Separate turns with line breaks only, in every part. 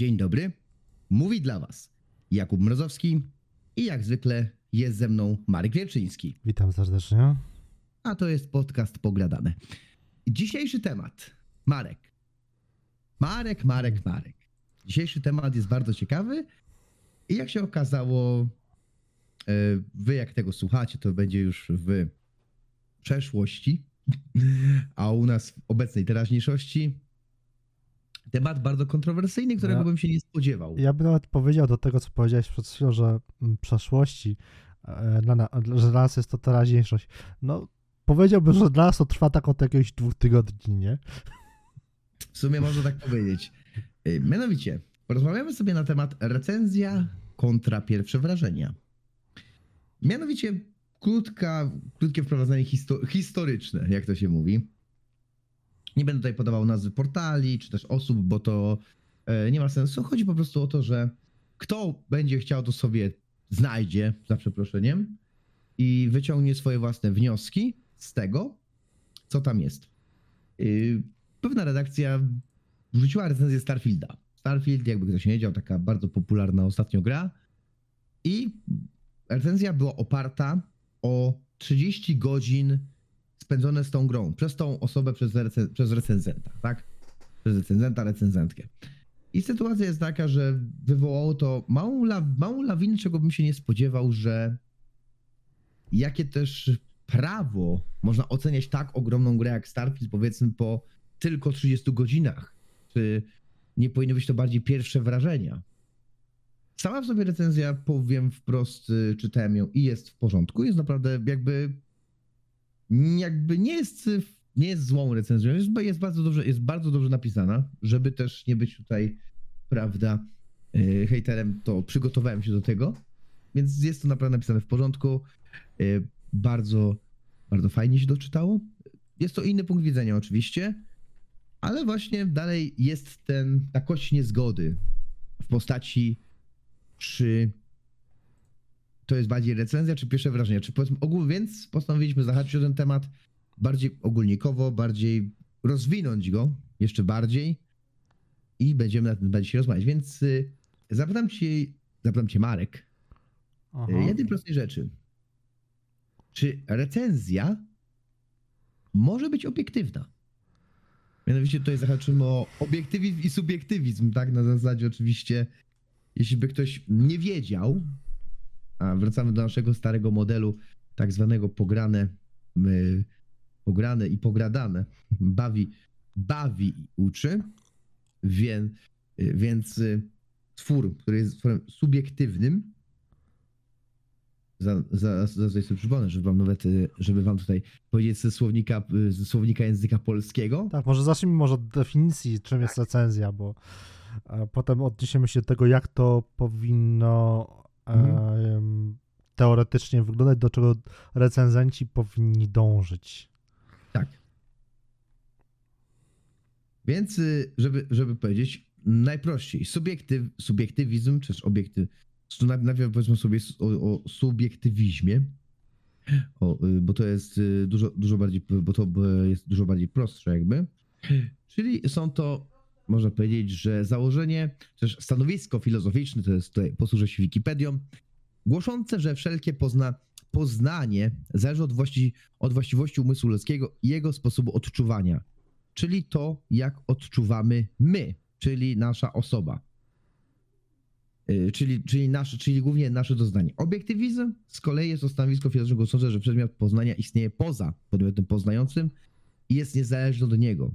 Dzień dobry. Mówi dla Was Jakub Mrozowski i jak zwykle jest ze mną Marek Wierczyński.
Witam serdecznie.
A to jest podcast Pogradane. Dzisiejszy temat. Marek. Marek, Marek, Marek. Dzisiejszy temat jest bardzo ciekawy i jak się okazało, e, wy jak tego słuchacie, to będzie już w przeszłości, a u nas w obecnej teraźniejszości temat bardzo kontrowersyjny, którego
Ja-
bym się nie spodziewał.
Ja bym nawet powiedział do tego, co powiedziałeś przed chwilą, że mm, przeszłości, e, dla na, że dla nas jest to teraźniejszość. No, powiedziałbym, że dla nas to trwa tak od jakiegoś dwóch tygodni, nie?
W sumie można tak powiedzieć. Y, Mianowicie, porozmawiamy sobie na temat recenzja kontra pierwsze wrażenia. Mianowicie, krótka, krótkie wprowadzenie histo- historyczne, jak to się mówi. Nie będę tutaj podawał nazwy portali czy też osób, bo to e, nie ma sensu. Chodzi po prostu o to, że kto będzie chciał, to sobie znajdzie, za przeproszeniem, i wyciągnie swoje własne wnioski z tego, co tam jest. Y, pewna redakcja wrzuciła recenzję Starfielda. Starfield, jakby ktoś nie wiedział, taka bardzo popularna ostatnio gra. I recenzja była oparta o 30 godzin spędzone z tą grą przez tą osobę, przez, przez recenzenta, tak? Przez recenzenta, recenzentkę. I sytuacja jest taka, że wywołało to małą, la- małą lawinę, czego bym się nie spodziewał, że jakie też prawo można oceniać tak ogromną grę jak Starfield, powiedzmy po tylko 30 godzinach? Czy nie powinny być to bardziej pierwsze wrażenia? Sama w sobie recenzja, powiem wprost, y, czytałem ją i jest w porządku. Jest naprawdę jakby, jakby nie jest, nie jest złą recenzją. Jest, jest, bardzo dobrze, jest bardzo dobrze napisana, żeby też nie być tutaj, prawda, y, hejterem, to przygotowałem się do tego. Więc jest to naprawdę napisane w porządku. Y, Bardzo, bardzo fajnie się doczytało. Jest to inny punkt widzenia oczywiście, ale właśnie dalej jest ten, ta kość niezgody w postaci, czy to jest bardziej recenzja, czy pierwsze wrażenie. Czy powiedzmy ogół, więc postanowiliśmy zahaczyć o ten temat bardziej ogólnikowo, bardziej rozwinąć go jeszcze bardziej i będziemy na tym bardziej się rozmawiać. Więc y, zapytam cię, zapytam cię Marek,
Aha.
y, jednej prostej rzeczy. Czy recenzja może być obiektywna? Mianowicie tutaj zahaczymy o obiektywizm i subiektywizm, tak? Na zasadzie oczywiście, jeśli by ktoś nie wiedział, a wracamy do naszego starego modelu, tak zwanego pograne, y, pograne i pogradane, bawi, bawi i uczy, więc, więc y, twór, który jest tworem subiektywnym, za, za, za tutaj sobie przypomnę, żeby wam nawet, y, żeby wam tutaj powiedzieć ze słownika, y, ze słownika języka polskiego.
Tak, może zacznijmy może od definicji, czym jest recenzja, bo potem odniesiemy się do tego, jak to powinno
Mhm.
teoretycznie wyglądać, do czego recenzenci powinni dążyć.
Tak. Więc, y, żeby, żeby powiedzieć najprościej, subiektyw, subiektywizm, czy też obiektyw, najpierw powiedzmy sobie o, o subiektywizmie, o, y, bo to jest y, dużo, dużo bardziej, bo to jest dużo bardziej prostsze jakby. Czyli są to, można powiedzieć, że założenie, też stanowisko filozoficzne, to jest tutaj, posłużę się Wikipedią, głoszące, że wszelkie pozna, poznanie zależy od, właści, od właściwości umysłu ludzkiego i jego sposobu odczuwania, czyli to, jak odczuwamy my, czyli nasza osoba. Yy, Czyli, czyli, czyli głównie nasze doznanie. Obiektywizm z kolei jest to stanowisko filozoficzne głoszące, że przedmiot poznania istnieje poza podmiotem poznającym i jest niezależny od niego.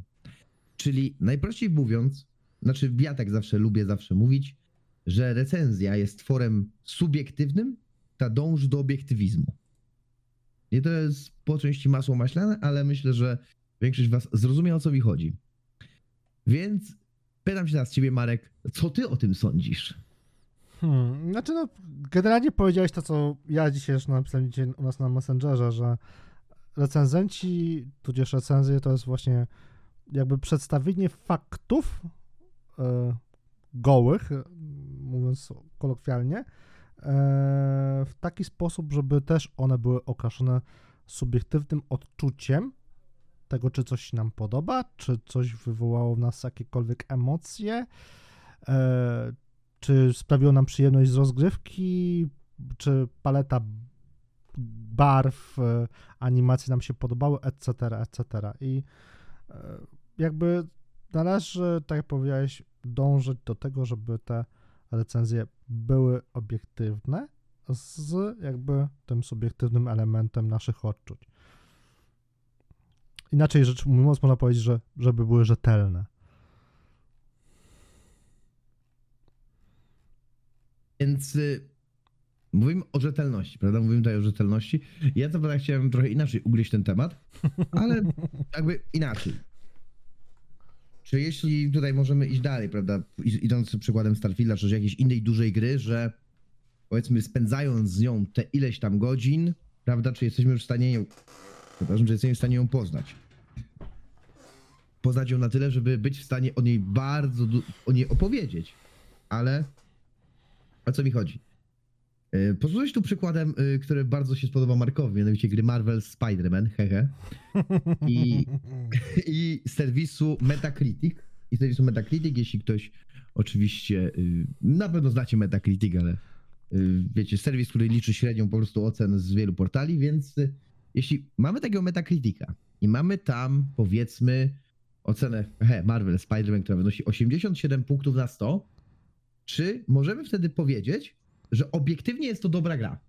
Czyli najprościej mówiąc, znaczy ja tak zawsze lubię zawsze mówić, że recenzja jest tworem subiektywnym, ta dąży do obiektywizmu. I to jest po części masło maślane, ale myślę, że większość was zrozumie o co mi chodzi. Więc pytam się teraz ciebie, Marek, co ty o tym sądzisz?
Hmm, znaczy no, generalnie powiedziałeś to, co ja dzisiaj już napisałem dzisiaj u nas na Messengerze, że recenzenci, tudzież recenzje to jest właśnie jakby przedstawienie faktów e, gołych, mówiąc kolokwialnie, e, w taki sposób, żeby też one były okraszone subiektywnym odczuciem tego, czy coś nam podoba, czy coś wywołało w nas jakiekolwiek emocje, e, czy sprawiło nam przyjemność z rozgrywki, czy paleta barw, e, animacji nam się podobały, etc., etc. I jakby należy, tak jak powiedziałeś, dążyć do tego, żeby te recenzje były obiektywne z jakby tym subiektywnym elementem naszych odczuć. Inaczej rzecz mówiąc, można powiedzieć, że żeby były rzetelne.
Więc y, mówimy o rzetelności, prawda? Mówimy tutaj o rzetelności. Ja to prawda chciałem trochę inaczej ugryźć ten temat, ale jakby inaczej. Czy jeśli tutaj możemy iść dalej, prawda? Idąc przykładem Starfielda, czy jakiejś innej dużej gry, że powiedzmy spędzając z nią te ileś tam godzin, prawda? Czy jesteśmy już w stanie ją, przepraszam, czy jesteśmy w stanie ją poznać? Poznać ją na tyle, żeby być w stanie o niej bardzo, o niej opowiedzieć. Ale o co mi chodzi? Yy, Posłuchaj tu przykładem, yy, który bardzo się spodoba Markowi, mianowicie gry Marvel Spider-Man, hehe, I- i serwisu Metacritic. I serwisu Metacritic, jeśli ktoś oczywiście, yy, na pewno znacie Metacritic, ale yy, wiecie, serwis, który liczy średnią po prostu ocen z wielu portali, więc yy, jeśli mamy takiego Metacritica i mamy tam powiedzmy ocenę he, Marvel Spider-Man, która wynosi 87 punktów na 100, czy możemy wtedy powiedzieć, że obiektywnie jest to dobra gra?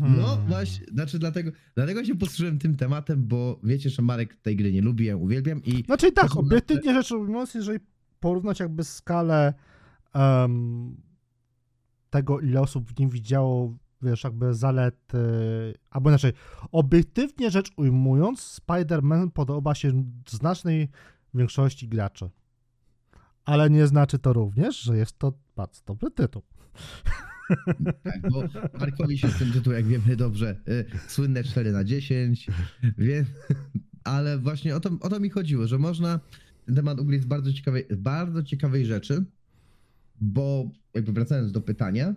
No właśnie, znaczy dlatego, dlatego się posłużyłem tym tematem, bo wiecie, że Marek tej gry nie lubi, ja uwielbiam i
Znaczy tak, obiektywnie rzecz ujmując, jeżeli porównać jakby skalę em, tego, ile osób w nim widziało, wiesz, jakby zalet, albo inaczej, obiektywnie rzecz ujmując, Spider-Man podoba się znacznej większości graczy. Ale nie znaczy to również, że jest to bardzo dobry tytuł.
tak, bo Markowi się tym tytuł, jak wiemy dobrze, y, słynne 4 na 10, wie, ale właśnie o to, o to mi chodziło, że można ten temat ugryźć z bardzo ciekawej, bardzo ciekawej rzeczy, bo jakby wracając do pytania,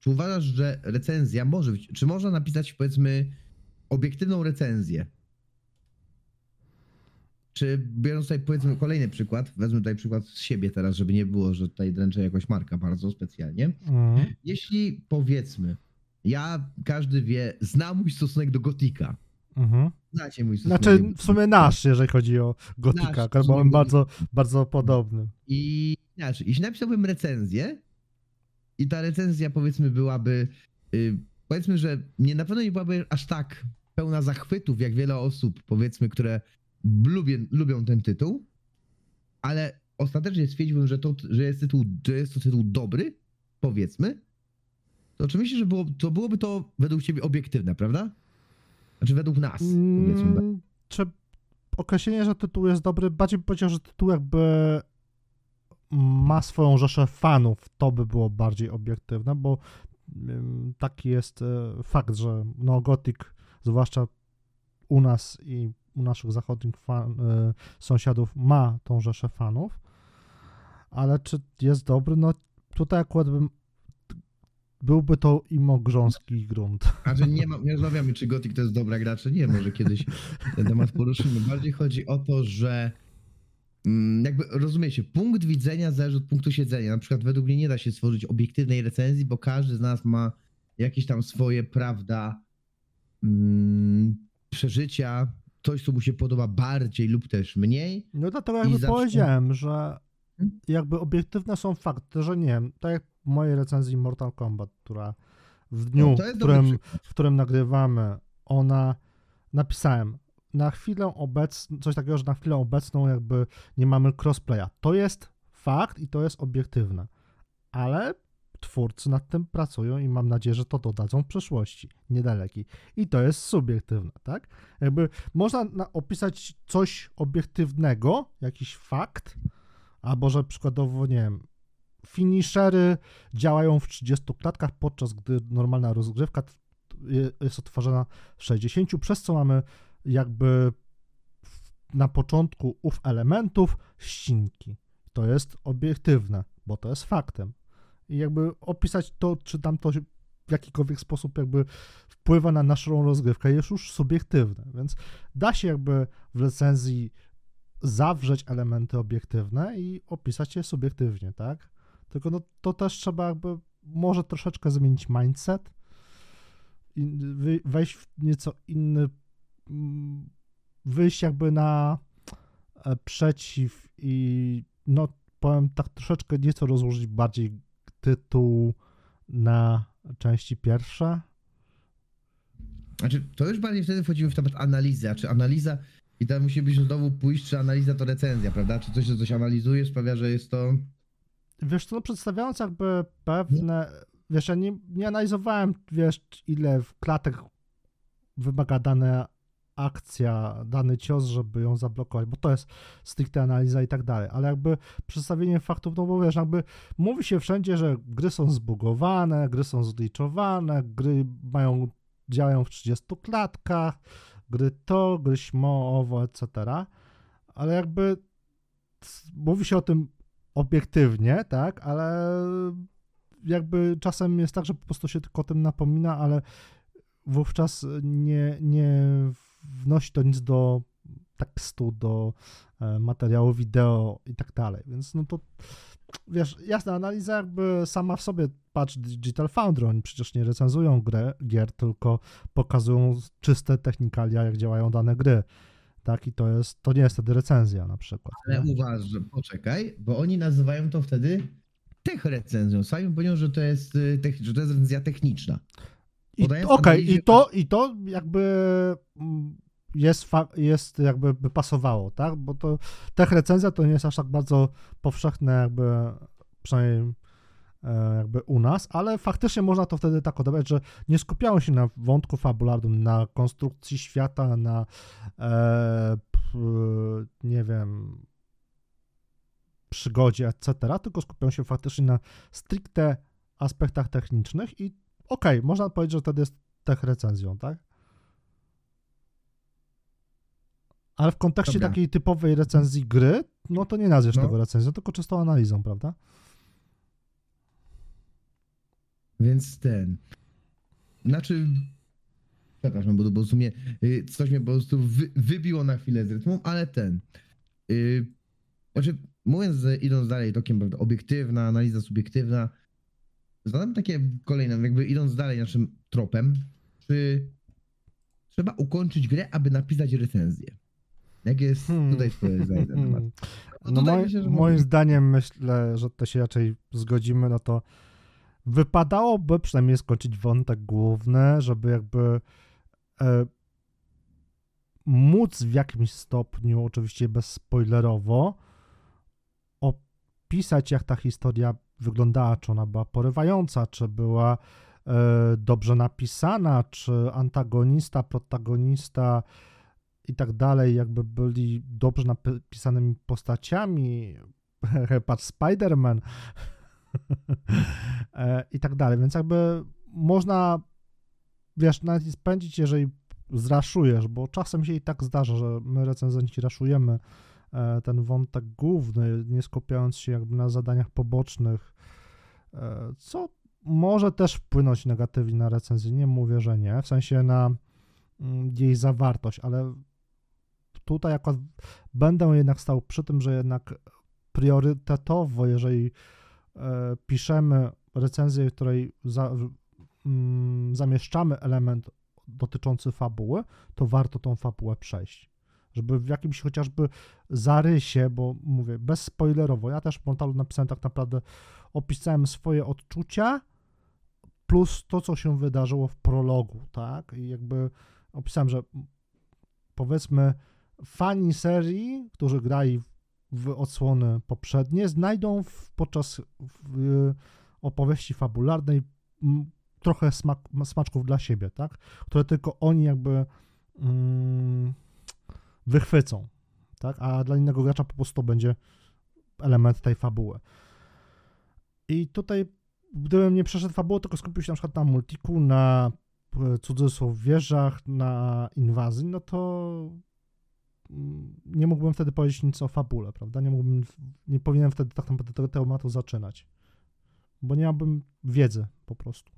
czy uważasz, że recenzja może być, czy można napisać powiedzmy obiektywną recenzję? Czy biorąc tutaj powiedzmy kolejny przykład, wezmę tutaj przykład z siebie teraz, żeby nie było, że tutaj dręczę jakoś Marka bardzo specjalnie.
Mhm.
Jeśli powiedzmy, ja, każdy wie, zna mój stosunek do Gotika.
Mhm.
Znacie mój stosunek
Znaczy, w sumie nasz, jeżeli chodzi o Gotika,
Nasz,
bo on bardzo, bardzo podobny.
I znaczy, jeśli napisałbym recenzję i ta recenzja powiedzmy byłaby, y, powiedzmy, że nie na pewno nie byłaby aż tak pełna zachwytów, jak wiele osób, powiedzmy, które lubię, lubią ten tytuł, ale ostatecznie stwierdziłbym, że to, że jest tytuł, że jest to tytuł dobry, powiedzmy, to oczywiście, że było, to byłoby to według ciebie obiektywne, prawda? Znaczy według nas, powiedzmy.
Mm, Czy określenie, że tytuł jest dobry, bardziej bym powiedział, że tytuł jakby ma swoją rzeszę fanów, to by było bardziej obiektywne, bo ym, taki jest e, fakt, że no Gothic, zwłaszcza u nas i u naszych zachodnich fan, e, sąsiadów ma tą rzeszę fanów, ale czy jest dobry? No tutaj akurat bym byłby to imo grząski grunt.
Że nie, ma, nie rozmawiamy, czy Gothic to jest dobra gra, czy nie. Może kiedyś ten temat poruszymy. Bardziej chodzi o to, że mm, jakby rozumiecie, punkt widzenia zależy od punktu siedzenia. Na przykład według mnie nie da się stworzyć obiektywnej recenzji, bo każdy z nas ma jakieś tam swoje, prawda, mm, przeżycia, coś, co mu się podoba bardziej lub też mniej.
No dlatego jakby
zawsze-
powiedziałem, że
Hmm?
jakby obiektywne są fakty, że nie wiem, tak jak w mojej recenzji Mortal Kombat, która w dniu,
No,
w, którym, w którym nagrywamy, ona napisałem na chwilę obecną, coś takiego, że na chwilę obecną jakby nie mamy crossplaya. To jest fakt i to jest obiektywne, ale twórcy nad tym pracują i mam nadzieję, że to dodadzą w przyszłości, niedalekiej. I to jest subiektywne, tak? Jakby można na, opisać coś obiektywnego, jakiś fakt, albo że przykładowo, nie wiem, finishery działają w 30 klatkach, podczas gdy normalna rozgrywka jest otworzona w 60, przez co mamy jakby na początku ów elementów ścinki. To jest obiektywne, bo to jest faktem. I jakby opisać to, czy tam to w jakikolwiek sposób jakby wpływa na naszą rozgrywkę, jest już subiektywne, więc da się jakby w recenzji zawrzeć elementy obiektywne i opisać je subiektywnie, tak? Tylko no, to też trzeba jakby może troszeczkę zmienić mindset, i wejść w nieco inny, mm, wyjść jakby na e, przeciw i no powiem tak troszeczkę nieco rozłożyć bardziej tytuł na części pierwsze.
Znaczy, to już bardziej wtedy wchodzimy w temat analizy, a czy analiza i tam musi być znowu pójść, czy analiza to recenzja, prawda? Czy coś, co coś analizuje, sprawia, że jest to...
Wiesz co, no przedstawiając jakby pewne, wiesz, ja nie, nie analizowałem, wiesz, ile w klatek wymaga dane akcja, dany cios, żeby ją zablokować, bo to jest stricte analiza i tak dalej, ale jakby przedstawienie faktów, no bo wiesz, jakby mówi się wszędzie, że gry są zbugowane, gry są zliczowane, gry mają, działają w 30 klatkach, gry to, gry śmo, owo, etc., ale jakby mówi się o tym obiektywnie, tak, ale jakby czasem jest tak, że po prostu się tylko o tym napomina, ale wówczas nie, nie wnosi to nic do tekstu, do e, materiału wideo i tak dalej. Więc no to wiesz, jasna analiza jakby sama w sobie, patrz Digital Foundry, oni przecież nie recenzują grę, gier, tylko pokazują czyste technikalia, jak działają dane gry. Tak, i to jest, to nie jest wtedy recenzja na przykład.
Ale nie? uważam, poczekaj, bo oni nazywają to wtedy tech recenzją. Sami mówią, że to jest, y, że to jest recenzja techniczna.
Okej, okay, i, to, i to jakby mm, jest, jest jakby by pasowało, tak? Bo to tech recenzja to nie jest aż tak bardzo powszechne jakby przynajmniej e, jakby u nas, ale faktycznie można to wtedy tak odebrać, że nie skupiało się na wątku fabularnym, na konstrukcji świata, na e, nie wiem przygodzie, etc., tylko skupiają się faktycznie na stricte aspektach technicznych i okej, okay, można powiedzieć, że wtedy jest tech recenzją, tak? Ale w kontekście Dobra. takiej typowej recenzji gry, no to nie nazwiesz no. tego recenzją, tylko czystą analizą, prawda?
Więc ten. Znaczy. Przepraszam, bo, bo w sumie y, coś mnie po prostu wy, wybiło na chwilę z rytmu, ale ten. Yy, znaczy, mówiąc, idąc dalej tokiem, prawda, obiektywna, analiza subiektywna, zadam takie kolejne, jakby idąc dalej naszym tropem, czy trzeba ukończyć grę, aby napisać recenzję? Jak jest hmm. tutaj twoje zdanie na temat?
No, no moj, się, moim zdaniem myślę, że to się raczej zgodzimy, no to wypadałoby przynajmniej skończyć wątek główny, żeby jakby e, móc w jakimś stopniu, oczywiście bezspoilerowo, opisać jak ta historia wyglądała, czy ona była porywająca, czy była e, dobrze napisana, czy antagonista, protagonista i tak dalej, jakby byli dobrze napisanymi postaciami, patrz Spider-Man. E, i tak dalej, więc jakby można, wiesz, nawet spędzić, jeżeli zraszujesz, bo czasem się i tak zdarza, że my recenzenci raszujemy ten wątek główny, nie skupiając się jakby na zadaniach pobocznych, e, co może też wpłynąć negatywnie na recenzję, nie mówię, że nie, w sensie na mm, jej zawartość, ale tutaj akurat będę jednak stał przy tym, że jednak priorytetowo, jeżeli e, piszemy recenzję, w której za, mm, zamieszczamy element dotyczący fabuły, to warto tą fabułę przejść. Żeby w jakimś chociażby zarysie, bo mówię, bezspoilerowo, ja też w Montalu napisałem tak naprawdę, opisałem swoje odczucia, plus to, co się wydarzyło w prologu, tak? I jakby opisałem, że powiedzmy fani serii, którzy grali w odsłony poprzednie, znajdą w, podczas w, opowieści fabularnej trochę smak, smaczków dla siebie, tak? Które tylko oni jakby mm, wychwycą, tak? A dla innego gracza po prostu będzie element tej fabuły. I tutaj, gdybym nie przeszedł fabuły, tylko skupił się na przykład na multiku, na e, cudzysłów wieżach, na inwazji, no to nie mógłbym wtedy powiedzieć nic o fabule, prawda? Nie mógłbym, nie powinienem wtedy tak naprawdę tego tematu zaczynać, bo nie miałbym wiedzy po prostu.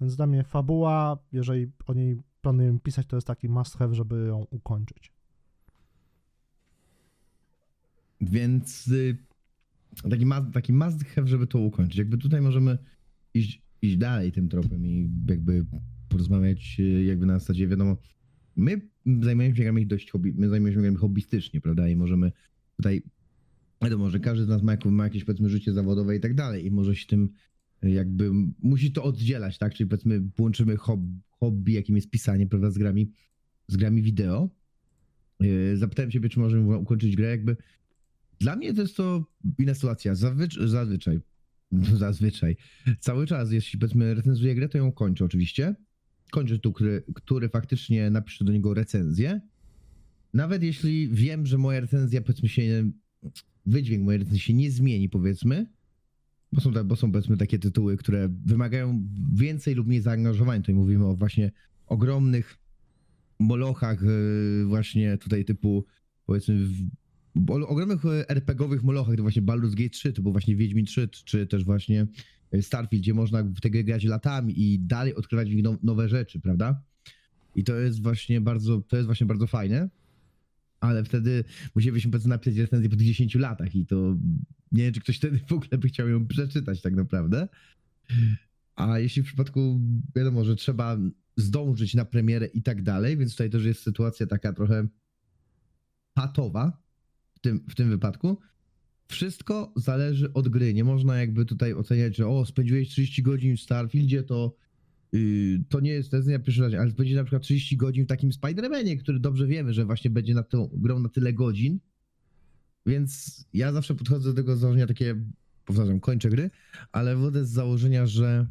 Więc dla mnie fabuła, jeżeli o niej planujemy pisać, to jest taki must have, żeby ją ukończyć.
Więc y, taki, must, taki must have, żeby to ukończyć. Jakby tutaj możemy iść, iść dalej tym tropem i jakby porozmawiać y, jakby na zasadzie, wiadomo, my zajmujemy się grami dość hobby, my zajmujemy się grami hobbystycznie, prawda? I możemy tutaj, wiadomo, że każdy z nas ma, ma jakieś powiedzmy życie zawodowe i tak dalej i może się tym y, jakby, musi to oddzielać, tak? Czyli powiedzmy połączymy hob, hobby, jakim jest pisanie, prawda, z grami, z grami wideo. Zapytałem ciebie, czy możemy ukończyć grę, jakby dla mnie to jest to inna sytuacja. Zazwyczaj, zazwyczaj, zazwyczaj, cały czas, jeśli powiedzmy recenzuję grę, to ją kończę oczywiście. Kończę tu, który, który faktycznie napiszę do niego recenzję. Nawet jeśli wiem, że moja recenzja, powiedzmy się, wydźwięk mojej recenzji się nie zmieni, powiedzmy, bo są, bo są powiedzmy takie tytuły, które wymagają więcej lub mniej zaangażowania. Tutaj mówimy o właśnie ogromnych molochach, yy, właśnie tutaj typu, powiedzmy, o ogromnych e, RPG-owych molochach, to właśnie Baldur's Gate 3, to był właśnie Wiedźmin 3, czy też właśnie e, Starfield, gdzie można w tę grę grać latami i dalej odkrywać w nich now- nowe rzeczy, prawda? I to jest właśnie bardzo, to jest właśnie bardzo fajne, ale wtedy musielibyśmy napisać recenzję po tych 10 latach i to nie wiem, czy ktoś wtedy w ogóle by chciał ją przeczytać tak naprawdę. A jeśli w przypadku, wiadomo, że trzeba zdążyć na premierę i tak dalej, więc tutaj też jest sytuacja taka trochę patowa w tym, w tym wypadku. Wszystko zależy od gry. Nie można jakby tutaj oceniać, że o, spędziłeś 30 godzin w Starfieldzie, to yy, to nie jest recenzja pierwszy raz, ale spędzić na przykład 30 godzin w takim Spider-Manie, który dobrze wiemy, że właśnie będzie na tą grą na tyle godzin. Więc ja zawsze podchodzę do tego założenia takie, powtarzam, kończę gry, ale wodę z założenia, że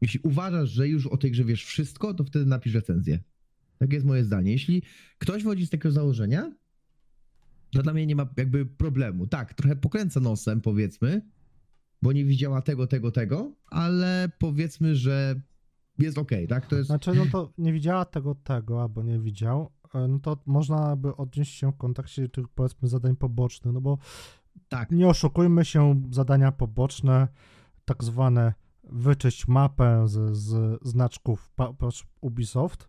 jeśli uważasz, że już o tej grze wiesz wszystko, to wtedy napisz recenzję. Tak jest moje zdanie. Jeśli ktoś wchodzi z takiego założenia, to dla mnie nie ma jakby problemu. Tak, trochę pokręca nosem, powiedzmy, bo nie widziała tego, tego, tego, ale powiedzmy, że jest okej, tak? To jest.
Znaczy, no to nie widziała tego, tego, albo nie widział, e, no to można by odnieść się w kontekście tych, powiedzmy, zadań pobocznych, no bo
Tak.
nie oszukujmy się, zadania poboczne, tak zwane wyczyść mapę z, z znaczków Ubisoft,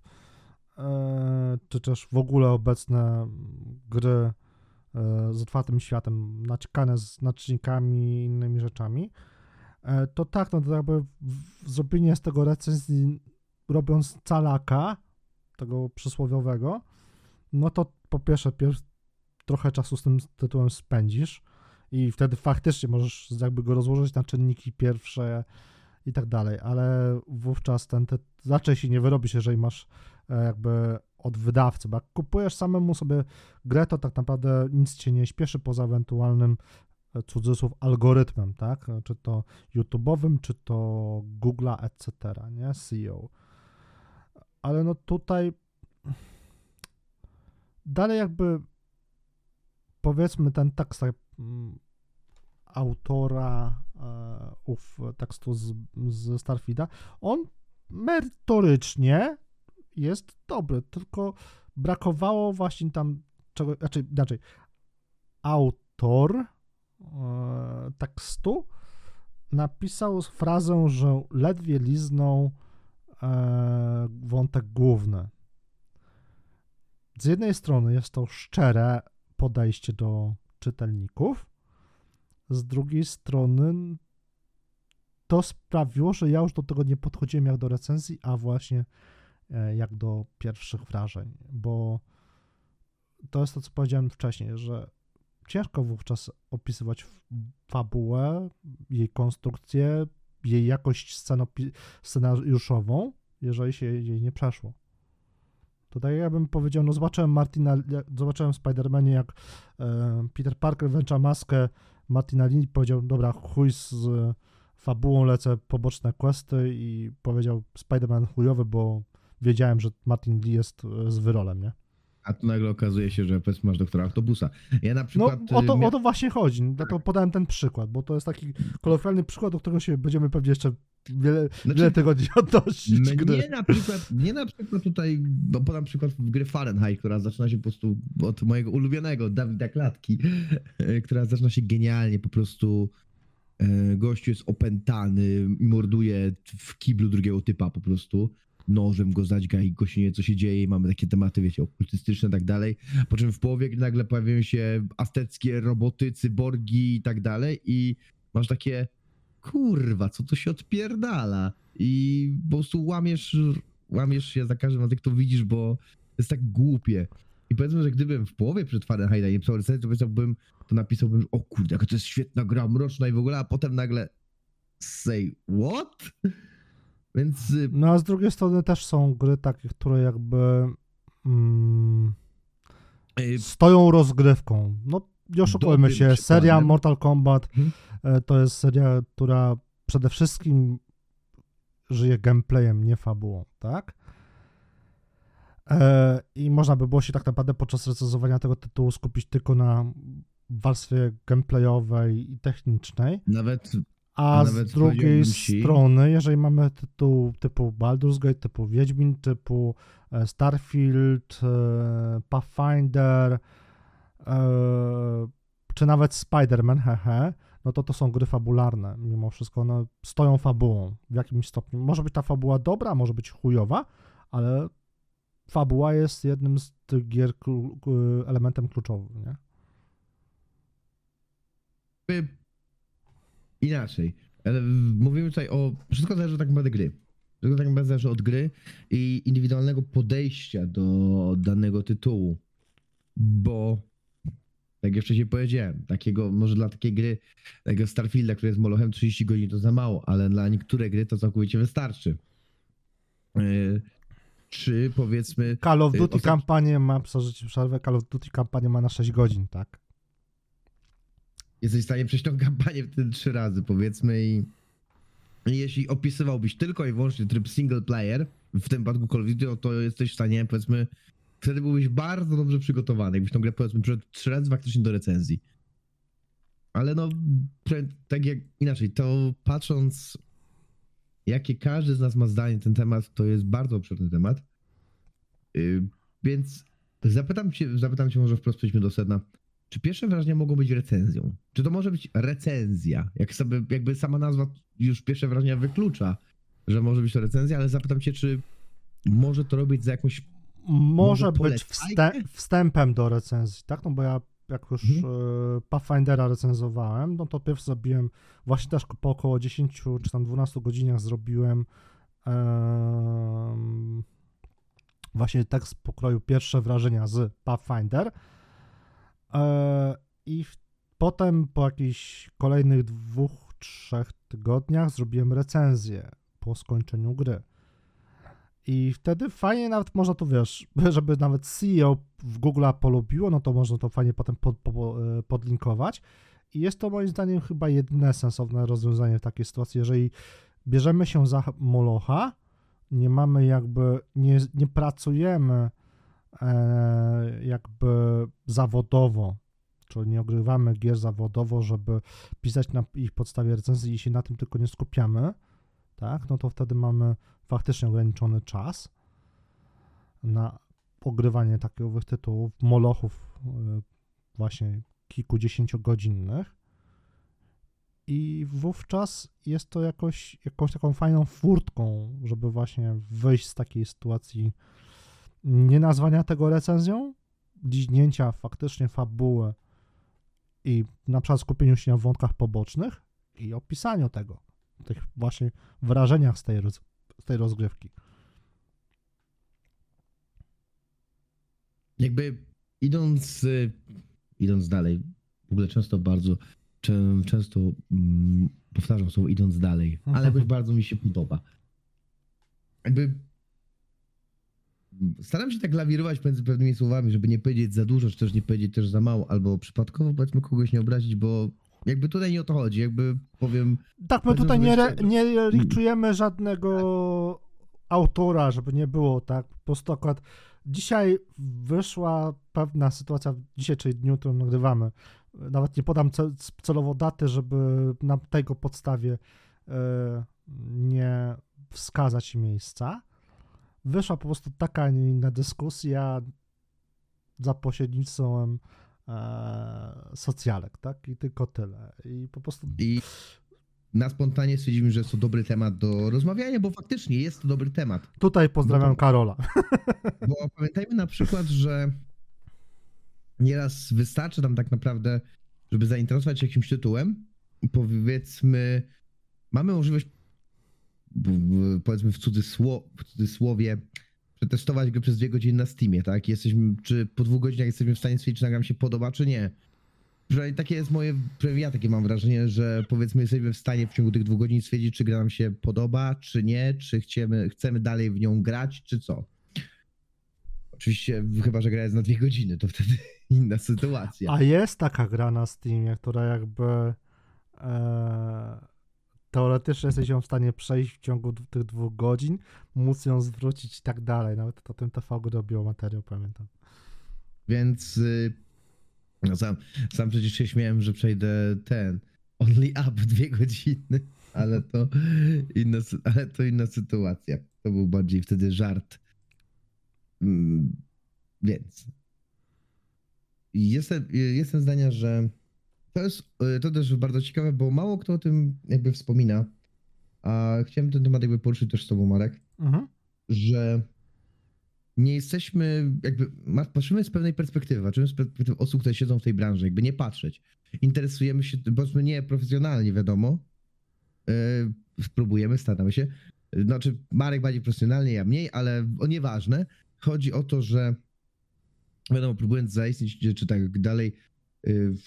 e, czy też w ogóle obecne gry z otwartym światem, naciskane z znacznikami i innymi rzeczami, e, to tak, no to jakby w- zrobienie z tego recenzji, robiąc calaka, tego przysłowiowego, no to po pierwsze, pierw trochę czasu z tym tytułem spędzisz i wtedy faktycznie możesz jakby go rozłożyć na czynniki pierwsze i tak dalej, ale wówczas ten tytuł raczej się nie wyrobisz, jeżeli masz e, jakby od wydawcy, bo jak kupujesz samemu sobie grę, to tak naprawdę nic cię nie śpieszy poza ewentualnym e, cudzysłów algorytmem, tak? Czy to YouTube'owym, czy to Google'a, etc., nie? SEO. Ale no tutaj dalej jakby powiedzmy ten tekst mm, autora e, ów tekstu z, z Starfielda, on merytorycznie jest dobry, tylko brakowało właśnie tam czego, znaczy autor e, tekstu napisał frazę, że ledwie liznął e, wątek główny. Z jednej strony jest to szczere podejście do czytelników, z drugiej strony to sprawiło, że ja już do tego nie podchodziłem jak do recenzji, a właśnie jak do pierwszych wrażeń, bo to jest to, co powiedziałem wcześniej, że ciężko wówczas opisywać fabułę, jej konstrukcję, jej jakość scenariuszową, jeżeli się jej nie przeszło. To tak ja bym powiedział, no zobaczyłem Martina, zobaczyłem w Spider-Manie, jak e, Peter Parker wręcza maskę Martina Lee, powiedział, dobra, chuj z e, fabułą, lecę poboczne questy i powiedział Spider-Man chujowy, bo wiedziałem, że Martin Lee jest e, z wyrolem, nie?
A tu nagle okazuje się, że powiedzmy masz doktora autobusa. Ja na
No,
przykład.
o to,
mia-
o to właśnie chodzi. Dlatego podałem ten przykład, bo to jest taki kolokwialny przykład, do którego się będziemy pewnie jeszcze wiele,
Znaczy,
wiele tygodni odnosić. gdy-
Mnie na przykład, mnie na przykład tutaj, no podam przykład w gry Fahrenheit, która zaczyna się po prostu od mojego ulubionego Dawida Klatki, e, która zaczyna się genialnie, po prostu e, gościu jest opętany i morduje w kiblu drugiego typa po prostu. Nożem go zadźga i go się nie co się dzieje mamy takie tematy, wiecie, okultystyczne i tak dalej, po czym w połowie nagle pojawiają się azteckie roboty, cyborgi i tak dalej i masz takie kurwa, co to się odpierdala i po prostu łamiesz, łamiesz się za każdym razem, jak to widzisz, bo jest tak głupie. I powiedzmy, że gdybym w połowie przed Fahrenheita nie pisał recenzji, to pisałbym, to napisałbym, że o kurde, jaka to jest świetna gra, mroczna i w ogóle, a potem nagle say what? Więc y,
No a z drugiej strony też są gry takie, które jakby mm,
y,
stoją rozgrywką. No nie oszukujmy się, seria Mortal Kombat
Mhm.
e, to jest seria, która przede wszystkim żyje gameplayem, nie fabułą, tak? E, I można by było się tak naprawdę podczas recenzowania tego tytułu skupić tylko na warstwie gameplayowej i technicznej,
nawet
a
A
z drugiej strony, jeżeli mamy tytuł typu Baldur's Gate, typu Wiedźmin, typu e, Starfield, e, Pathfinder, e, czy nawet Spider-Man, hehe, no to to są gry fabularne. Mimo wszystko one stoją fabułą w jakimś stopniu. Może być ta fabuła dobra, może być chujowa, ale fabuła jest jednym z tych gier elementem kluczowym, nie?
Inaczej. Ale mówimy tutaj o. Wszystko zależy tak naprawdę gry. Wszystko tak naprawdę zależy od gry i indywidualnego podejścia do danego tytułu. Bo tak jak wcześniej powiedziałem, takiego, może dla takiej gry, takiego Starfielda, który jest molochem 30 godzin to za mało, ale dla niektóre gry to całkowicie wystarczy. Yy, czy powiedzmy.
Call of
Y,
Duty
ostat-
kampanię ma, ci przerwę, Call of Duty kampanię ma na 6 godzin, tak?
Jesteś w stanie przejść tą kampanię wtedy trzy razy, powiedzmy, i jeśli opisywałbyś tylko i wyłącznie tryb single player, w tym przypadku Call of Duty, no to jesteś w stanie, powiedzmy, wtedy byłbyś bardzo dobrze przygotowany, jakbyś tą grę, powiedzmy, przeszedł trzy razy faktycznie do recenzji. Ale no, tak jak inaczej, to patrząc, jakie każdy z nas ma zdanie ten temat, to jest bardzo obszerny temat. Yy, więc zapytam cię, zapytam cię może wprost, przejdźmy do sedna. Czy pierwsze wrażenia mogą być recenzją? Czy to może być recenzja? Jak sobie, jakby sama nazwa już pierwsze wrażenia wyklucza, że może być to recenzja, ale zapytam cię, czy może to robić za jakąś
Może
Może
być wstę- wstępem do recenzji, tak? No bo ja jak już
Mhm.
e, Pathfindera recenzowałem, no to pierw zrobiłem, właśnie też po około 10 czy tam 12 godzinach zrobiłem em, właśnie tekst pokroju pierwsze wrażenia z Pathfinder i w, potem po jakichś kolejnych dwóch, trzech tygodniach zrobiłem recenzję po skończeniu gry. I wtedy fajnie nawet można to, wiesz, żeby nawet CEO w Google'a polubiło, no to można to fajnie potem pod, po, e, podlinkować. I jest to moim zdaniem chyba jedyne sensowne rozwiązanie w takiej sytuacji, jeżeli bierzemy się za Molocha, nie mamy jakby, nie, nie pracujemy e, jakby zawodowo, czyli nie ogrywamy gier zawodowo, żeby pisać na ich podstawie recenzji i się na tym tylko nie skupiamy, tak, no to wtedy mamy faktycznie ograniczony czas na ogrywanie takich tytułów, molochów y, właśnie kilkudziesięciogodzinnych. I wówczas jest to jakoś, jakąś taką fajną furtką, żeby właśnie wyjść z takiej sytuacji nie nazwania tego recenzją, dziźnięcia faktycznie fabuły i na przykład skupieniu się na wątkach pobocznych i opisaniu tego, tych właśnie wrażeniach z tej, roz, z tej rozgrywki.
jakby idąc, idąc dalej, w ogóle często bardzo, czę- często mm, powtarzam słowo idąc dalej, ale jakoś bardzo mi się podoba. Jakby staram się tak lawirować między pewnymi słowami, żeby nie powiedzieć za dużo, czy też nie powiedzieć też za mało, albo przypadkowo powiedzmy kogoś nie obrazić, bo jakby tutaj nie o to chodzi, jakby powiem,
Tak, my tutaj nie, re, nie liczujemy żadnego autora, żeby nie było, tak? Po prostu akurat dzisiaj wyszła pewna sytuacja, dzisiaj, czyli dniu, nagrywamy. Nawet nie podam cel, celowo daty, żeby na tego podstawie e, nie wskazać miejsca. Wyszła po prostu taka, a nie inna dyskusja za pośrednictwem e, socjalek, tak? I tylko tyle. I po prostu
i na spontanie stwierdziliśmy, że jest to dobry temat do rozmawiania, bo faktycznie jest to dobry temat.
Tutaj pozdrawiam
No to-
Karola.
Bo pamiętajmy na przykład, że nieraz wystarczy nam tak naprawdę, żeby zainteresować się jakimś tytułem i powiedzmy, mamy możliwość, powiedzmy w, cudzysło, w cudzysłowie, przetestować go przez dwie godziny na Steamie, tak? Jesteśmy, czy po dwóch godzinach jesteśmy w stanie stwierdzić, czy nagram się podoba, czy nie. Przynajmniej takie jest moje, ja takie mam wrażenie, że powiedzmy jesteśmy w stanie w ciągu tych dwóch godzin stwierdzić, czy gra nam się podoba, czy nie, czy chcemy, chcemy dalej w nią grać, czy co. Oczywiście, chyba, że gra jest na dwie godziny, to wtedy inna sytuacja.
A jest taka gra na Steamie, która jakby e, teoretycznie jesteś ją w stanie przejść w ciągu tych dwóch godzin, móc ją zwrócić i tak dalej. Nawet o tym TV robiło materiał, pamiętam.
Więc no sam, sam przecież się śmiałem, że przejdę ten Only Up dwie godziny, ale to inna, ale to inna sytuacja. To był bardziej wtedy żart. Mm, Więc jestem, jestem zdania, że to jest y, to też bardzo ciekawe, bo mało kto o tym jakby wspomina. A chciałem ten temat jakby poruszyć też z tobą, Marek
Mhm.
że nie jesteśmy, jakby patrzymy z pewnej perspektywy, patrzymy z perspektywy osób, które siedzą w tej branży, jakby nie patrzeć. Interesujemy się, powiedzmy nie profesjonalnie, wiadomo. Yy, spróbujemy, staramy się. Znaczy, Marek bardziej profesjonalnie, ja mniej, ale o nieważne. Chodzi o to, że wiadomo, próbując zaistnieć, czy- tak dalej,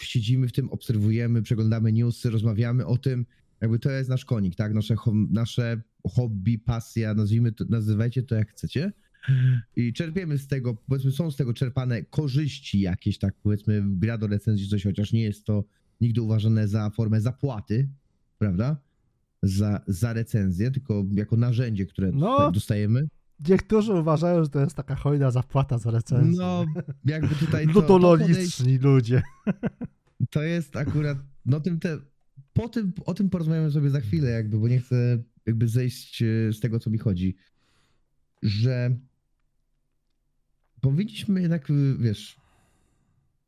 siedzimy w tym, obserwujemy, przeglądamy newsy, rozmawiamy o tym, jakby to jest nasz konik, tak? Nasze, nasze hobby, pasja, nazwijmy to, nazywajcie to jak chcecie. I czerpiemy z tego, powiedzmy, są z tego czerpane korzyści jakieś, tak powiedzmy, gra do recenzji coś, chociaż nie jest to nigdy uważane za formę zapłaty, prawda? Za, za recenzję, tylko jako narzędzie, które
No,
tutaj dostajemy.
Niektórzy uważają, że to jest taka hojna zapłata za recenzję.
No, jakby tutaj to, to,
Ludololiczni ludzie.
to jest akurat, no tym te, po tym, o tym porozmawiamy sobie za chwilę jakby, bo nie chcę jakby zejść e, z tego, co mi chodzi, że powinniśmy jednak, y, wiesz,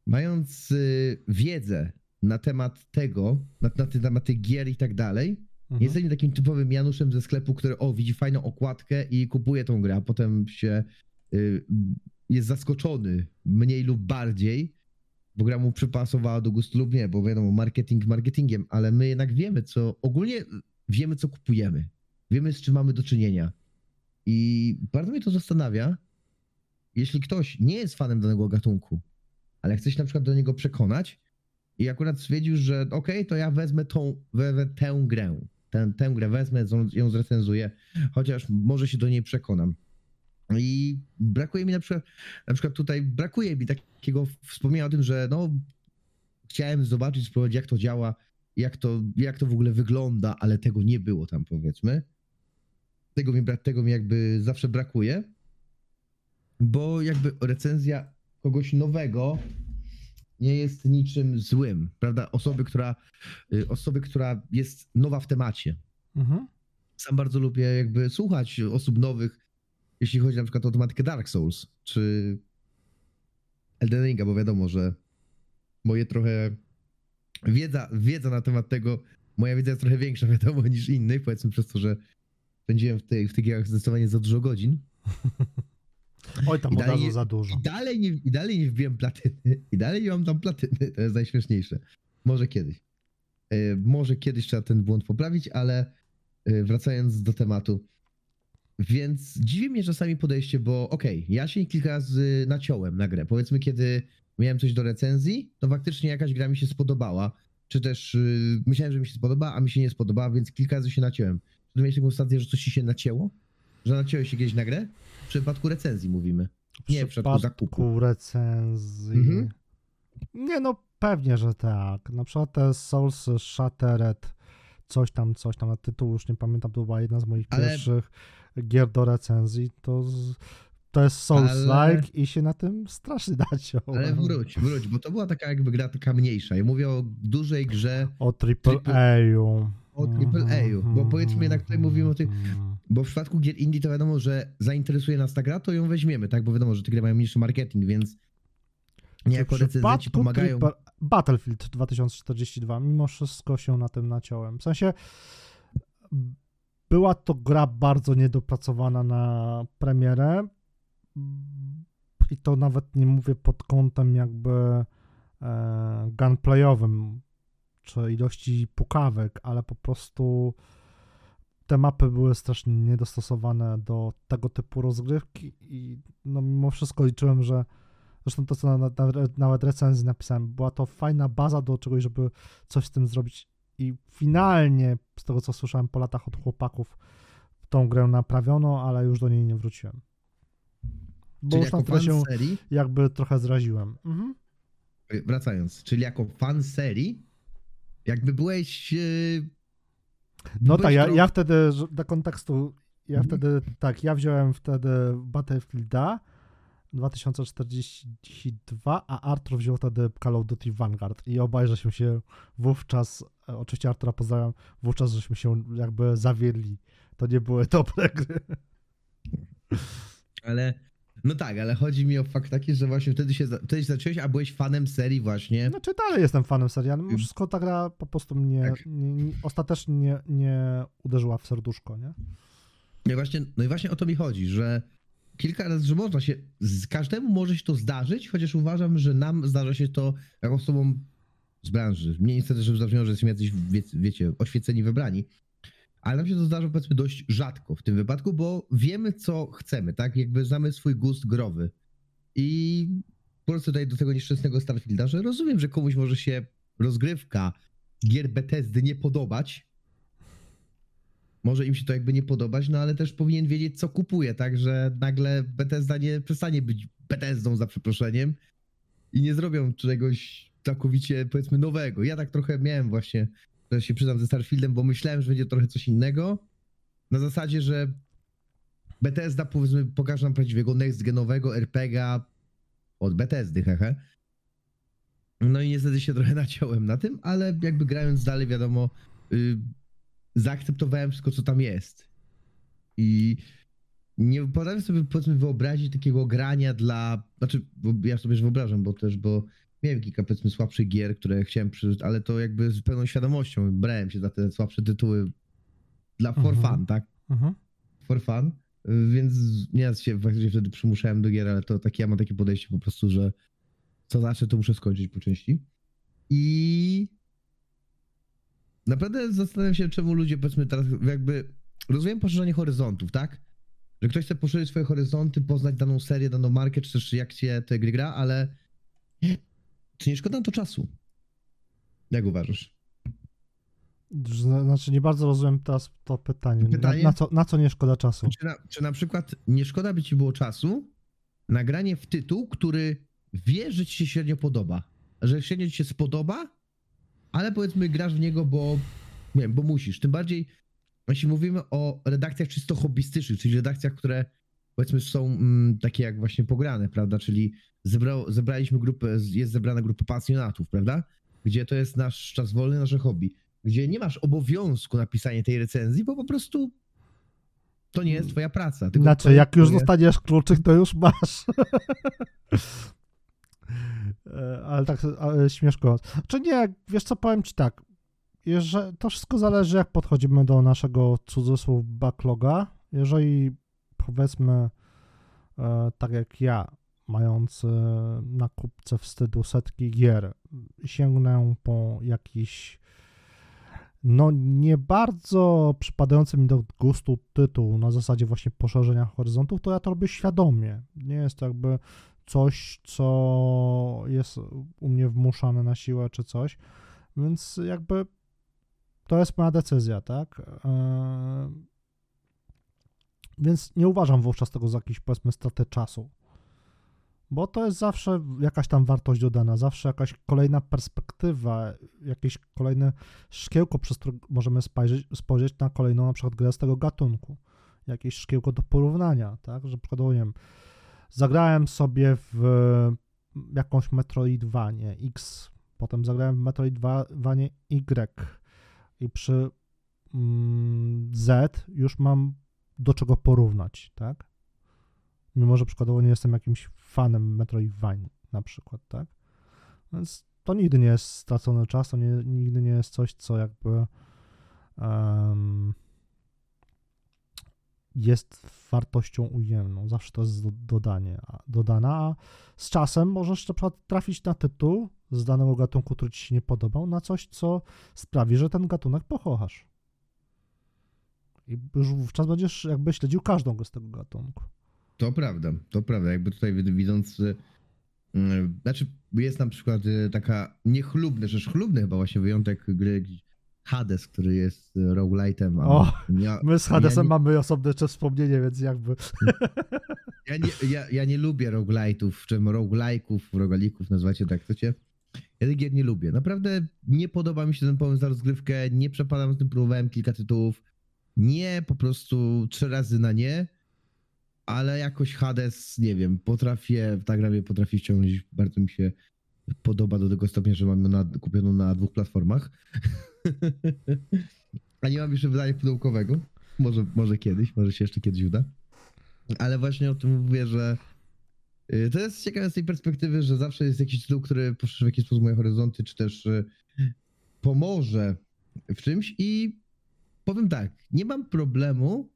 mając y, wiedzę na temat tego, na, na temat tych gier i tak dalej,
Mhm.
jesteśmy takim typowym Januszem ze sklepu, który o, widzi fajną okładkę i kupuje tą grę, a potem się y, jest zaskoczony mniej lub bardziej, bo gra mu przypasowała do gustu lub nie, bo wiadomo, marketing marketingiem, ale my jednak wiemy, co, ogólnie wiemy, co kupujemy. Wiemy, z czym mamy do czynienia. I bardzo mnie to zastanawia, jeśli ktoś nie jest fanem danego gatunku, ale chce się na przykład do niego przekonać i akurat stwierdził, że okej, to ja wezmę tą, wezmę tę grę, tę, tę grę wezmę, ją- zrecenzuję, chociaż może się do niej przekonam. I brakuje mi na przykład, na przykład tutaj brakuje mi takiego wspomnienia o tym, że no chciałem zobaczyć, spróbować jak to działa, jak to, jak to w ogóle wygląda, ale tego nie było tam powiedzmy. Tego mi, tego mi jakby zawsze brakuje, bo jakby recenzja kogoś nowego nie jest niczym złym, prawda? Osoby, która, y, osoby, która jest nowa w temacie.
Mhm.
Sam bardzo lubię jakby słuchać osób nowych, jeśli chodzi na przykład o tematykę Dark Souls, czy Elden Ringa, bo wiadomo, że moje trochę wiedza, wiedza na temat tego, moja wiedza jest trochę większa, wiadomo, niż innych, powiedzmy przez to, że spędziłem w, tej, w tych grach zdecydowanie za dużo godzin.
Oj, tam
I dalej nie-
za dużo.
I dalej, nie, I dalej nie wbiłem platyny. I dalej nie mam tam platyny. To jest najśmieszniejsze. Może kiedyś. E, może kiedyś trzeba ten błąd poprawić, ale e, wracając do tematu. Więc dziwi mnie czasami podejście, bo okej, ja się kilka razy naciąłem na grę. Powiedzmy, kiedy miałem coś do recenzji, to faktycznie jakaś gra mi się spodobała. Czy też y, myślałem, że mi się spodoba, a mi się nie spodobała, więc kilka razy się naciąłem. Czy miałeś taką stację, że coś ci się nacięło? Że naciąłeś się kiedyś na grę? W przypadku recenzji mówimy. Nie, w przypadku zakupu.
recenzji.
Mhm.
Nie no, pewnie, że tak. Na przykład te Souls Shattered, coś tam, coś tam, na tytuł już nie pamiętam, to była jedna z moich
Ale-
pierwszych gier do recenzji. To, z, to jest Souls-like
Ale-
i się na tym strasznie naciąłem.
Ale wróć, wróć, bo to była taka jakby gra taka mniejsza. Ja mówię o dużej grze,
O AAA-u.
O AAA-u, bo powiedzmy jednak tutaj mówimy o tych- bo w przypadku gier indie to wiadomo, że zainteresuje nas ta gra, to ją weźmiemy, tak? Bo wiadomo, że te gry mają mniejszy marketing, więc niejako
W
recenzenci pomagają.
Triple- Battlefield 2042, mimo wszystko się na tym naciąłem. W sensie była to gra bardzo niedopracowana na premierę i to nawet nie mówię pod kątem jakby e, gunplayowym czy ilości pukawek, ale po prostu te mapy były strasznie niedostosowane do tego typu rozgrywki i no mimo wszystko liczyłem, że zresztą to, co na, na, nawet recenzji napisałem, była to fajna baza do czegoś, żeby coś z tym zrobić i finalnie, z tego co słyszałem po latach od chłopaków, tą grę naprawiono, ale już do niej nie wróciłem. Bo
Czyli
już tyle
fan
się
serii,
jakby trochę zraziłem. Mhm.
wracając, czyli jako fan serii, jakby byłeś. e,
No
byłeś
tak, ja, ja wtedy, dla kontekstu, ja
Mhm.
wtedy, tak, ja wziąłem wtedy Battlefielda 2042, a Artur wziął wtedy Call of Duty Vanguard i obaj żeśmy się wówczas, e, oczywiście Artura pozdrawiam, wówczas żeśmy się jakby zawiedli. To nie były dobre gry.
Ale. No tak, ale chodzi mi o fakt taki, że właśnie wtedy się, wtedy się zacząłeś, a byłeś fanem serii właśnie.
Znaczy dalej jestem fanem serii, ale mimo wszystko ta gra po prostu mnie
Tak.
nie, nie, ostatecznie nie, nie uderzyła w serduszko, nie?
No i, właśnie, no i właśnie o to mi chodzi, że kilka razy, że można się, z każdemu może się to zdarzyć, chociaż uważam, że nam zdarza się to jako osobom z branży. Mnie niestety, żeby zabrzmiało, że jesteśmy jacyś, wie, wiecie, oświeceni, wybrani. Ale nam się to zdarza powiedzmy dość rzadko w tym wypadku, bo wiemy, co chcemy, tak? Jakby znamy swój gust growy. I po prostu tutaj do tego nieszczęsnego Starfielda, że rozumiem, że komuś może się rozgrywka gier Bethesdy nie podobać, może im się to jakby nie podobać, no ale też powinien wiedzieć, co kupuje, tak, że nagle Bethesda nie przestanie być Bethesdą za przeproszeniem i nie zrobią czegoś całkowicie, powiedzmy, nowego. Ja tak trochę miałem właśnie, że się przyznam ze Starfieldem, bo myślałem, że będzie trochę coś innego, na zasadzie, że Bethesda, powiedzmy, pokaże nam prawdziwego next-genowego RPGa od Bethesdy, hehe. No i niestety się trochę naciąłem na tym, ale jakby grając dalej, wiadomo, y, zaakceptowałem wszystko, co tam jest. I nie potrafię sobie powiedzmy wyobrazić takiego grania dla. Znaczy, ja sobie już wyobrażam, bo też, bo miałem kilka powiedzmy słabszych gier, które chciałem przeżyć, ale to jakby z pełną świadomością brałem się za te słabsze tytuły dla for
Mhm.
fun, tak?
Mhm.
For fun. Więc nie się faktycznie wtedy przymuszałem do gier, ale to takie, ja mam takie podejście po prostu, że co zacznę, to muszę skończyć po części. I naprawdę zastanawiam się, czemu ludzie powiedzmy teraz jakby rozumiem poszerzanie horyzontów, tak? Że ktoś chce poszerzyć swoje horyzonty, poznać daną serię, daną markę, czy też jak się te gry gra, ale czy nie szkoda na to czasu? Jak uważasz?
Zna- Znaczy, nie bardzo rozumiem teraz to pytanie.
Pytanie?
Na, na, co, na co nie szkoda czasu?
Czy na, czy na przykład nie szkoda by ci było czasu na granie w tytuł, który wie, że ci się średnio podoba? Że średnio ci się spodoba, ale powiedzmy grasz w niego, bo nie wiem, bo musisz. Tym bardziej, jeśli mówimy o redakcjach czysto hobbystycznych, czyli redakcjach, które powiedzmy są mm, takie jak właśnie pograne, prawda? Czyli zebra, zebraliśmy grupę, jest zebrana grupa pasjonatów, prawda? Gdzie to jest nasz czas wolny, nasze hobby. Gdzie nie masz obowiązku napisania tej recenzji, bo po prostu to nie jest twoja praca. tylko
Znaczy, jak już
twoje-
dostaniesz kluczyk, to już masz. E, Ale tak ale śmieszko. Czy nie, wiesz co, powiem ci tak. Że to wszystko zależy, jak podchodzimy do naszego cudzysłów backloga. Jeżeli powiedzmy, e, tak jak ja, mając e, na kupce wstydu setki gier, sięgnę po jakiś no nie bardzo przypadający mi do gustu tytuł na zasadzie właśnie poszerzenia horyzontów, to ja to robię świadomie. Nie jest to jakby coś, co jest u mnie wmuszane na siłę czy coś, więc jakby to jest moja decyzja, tak? Eee, Więc nie uważam wówczas tego za jakiś, powiedzmy, stratę czasu. Bo to jest zawsze jakaś tam wartość dodana, zawsze jakaś kolejna perspektywa, jakieś kolejne szkiełko, przez które możemy spojrzeć, spojrzeć na kolejną na przykład grę z tego gatunku. Jakieś szkiełko do porównania, tak? Że przykładowo, nie wiem, zagrałem sobie w jakąś Metroidvanię X, potem zagrałem w Metroidvanię Y i przy mm, Z już mam do czego porównać, tak? Mimo, że przykładowo nie jestem jakimś fanem Metroidvanii. na przykład, tak? Więc to nigdy nie jest stracony czas, to nie, nigdy nie jest coś, co jakby um, jest wartością ujemną. Zawsze to jest dodanie, dodana, a z czasem możesz na przykład trafić na tytuł z danego gatunku, który ci się nie podobał, na coś, co sprawi, że ten gatunek pokochasz. I już wówczas będziesz jakby śledził każdą z tego gatunku.
To prawda, to prawda. Jakby tutaj widząc, yy, znaczy jest na przykład yy, taka niechlubna, rzecz chlubny chyba właśnie wyjątek gry Hades, który jest roguelite'em.
O, ja, my z Hadesem ja nie, mamy osobne czas wspomnienie, więc jakby...
Ja nie, ja, ja nie lubię roguelite'ów, czy roguelike'ów, rogalików, nazwacie tak chcecie. Ja tych gier nie lubię. Naprawdę nie podoba mi się ten pomysł na rozgrywkę, nie przepadam z tym, próbowałem kilka tytułów. Nie, po prostu trzy razy na nie, ale jakoś Hades, nie wiem, potrafię, ta gra mnie potrafi ściągnąć, bardzo mi się podoba do tego stopnia, że mam ją kupioną na dwóch platformach. A nie mam jeszcze wydania pudełkowego. Może, może kiedyś, może się jeszcze kiedyś uda. Ale właśnie o tym mówię, że y, to jest ciekawe z tej perspektywy, że zawsze jest jakiś tytuł, który poszerzy w jakiś sposób moje horyzonty, czy też y, pomoże w czymś i powiem tak, nie mam problemu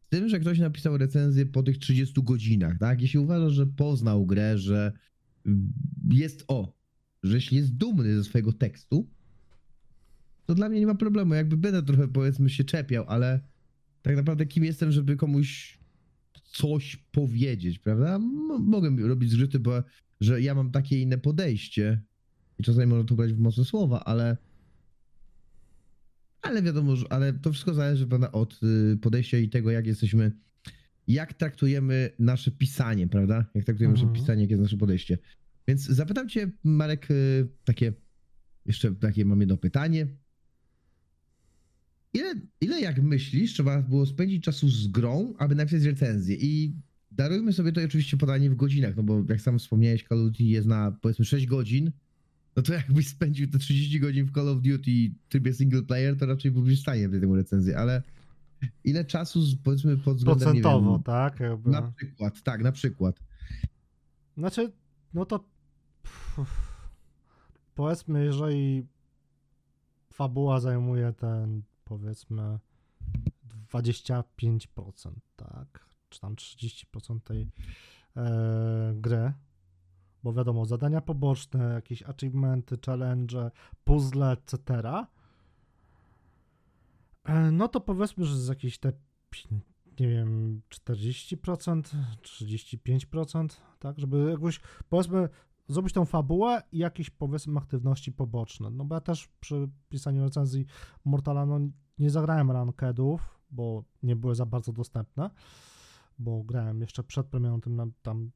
z tym, że ktoś napisał recenzję po tych 30 godzinach, tak? Jeśli uważa, że poznał grę, że jest o, że jeśli jest dumny ze swojego tekstu, to dla mnie nie ma problemu. Jakby będę trochę powiedzmy się czepiał, ale tak naprawdę kim jestem, żeby komuś coś powiedzieć, prawda? M mogę robić zgrzyty, bo że ja mam takie inne podejście i czasami można to brać w mocne słowa, ale ale wiadomo, że, ale to wszystko zależy prawda, od y, podejścia i tego, jak jesteśmy, jak traktujemy nasze pisanie, prawda? Jak traktujemy mhm. nasze pisanie, jakie jest nasze podejście. Więc zapytam cię, Marek, y, takie, jeszcze takie mam jedno pytanie. Ile, ile jak myślisz, trzeba było spędzić czasu z grą, aby napisać recenzję? I darujmy sobie to oczywiście podanie w godzinach, no bo jak sam wspomniałeś, Call of Duty jest na powiedzmy 6 godzin, no to jakbyś spędził te 30 godzin w Call of Duty w trybie single player, to raczej byłbyś w stanie tę recenzję, ale ile czasu powiedzmy pod względem,
Procentowo, wiem, tak? Jakby.
Na przykład, tak, na przykład.
Znaczy, no to powiedzmy, jeżeli fabuła zajmuje ten powiedzmy 25%, tak? Czy tam 30% tej e, gry. Bo wiadomo, zadania poboczne, jakieś achievementy, challenge, puzzle, etc. E, no to powiedzmy, że z jakieś te nie wiem, 40%, 35%, tak, żeby jakoś, powiedzmy, zrobić tą fabułę i jakieś, powiedzmy, aktywności poboczne. No bo ja też przy pisaniu recenzji Mortala, no nie zagrałem rankedów, bo nie były za bardzo dostępne, bo grałem jeszcze przed premierą tym tam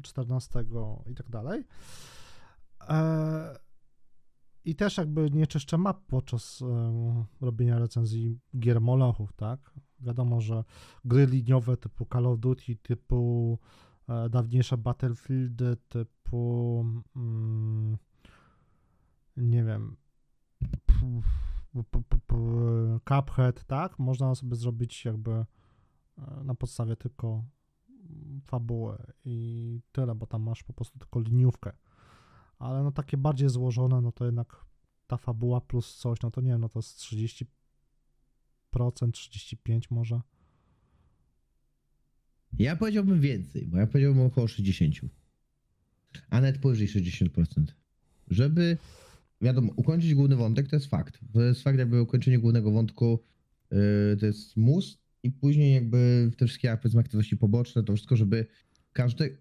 14 mm, i tak dalej. E, I też jakby nie czyszczę map podczas e, robienia recenzji gier molochów, tak? Wiadomo, że gry liniowe typu Call of Duty, typu e, dawniejsze Battlefieldy, typu mm, nie wiem Cuphead, tak? Można sobie zrobić jakby na podstawie tylko fabułę i tyle, bo tam masz po prostu tylko liniówkę. Ale no takie bardziej złożone, no to jednak ta fabuła plus coś, no to nie wiem, no to jest 30%, 35% może.
Ja powiedziałbym więcej, bo ja powiedziałbym około 60. A nawet powyżej 60%. Żeby wiadomo, ukończyć główny wątek to jest fakt. To jest fakt, jakby ukończenie głównego wątku yy, to jest mus i później jakby te wszystkie powiedzmy aktywności poboczne, to wszystko, żeby każdy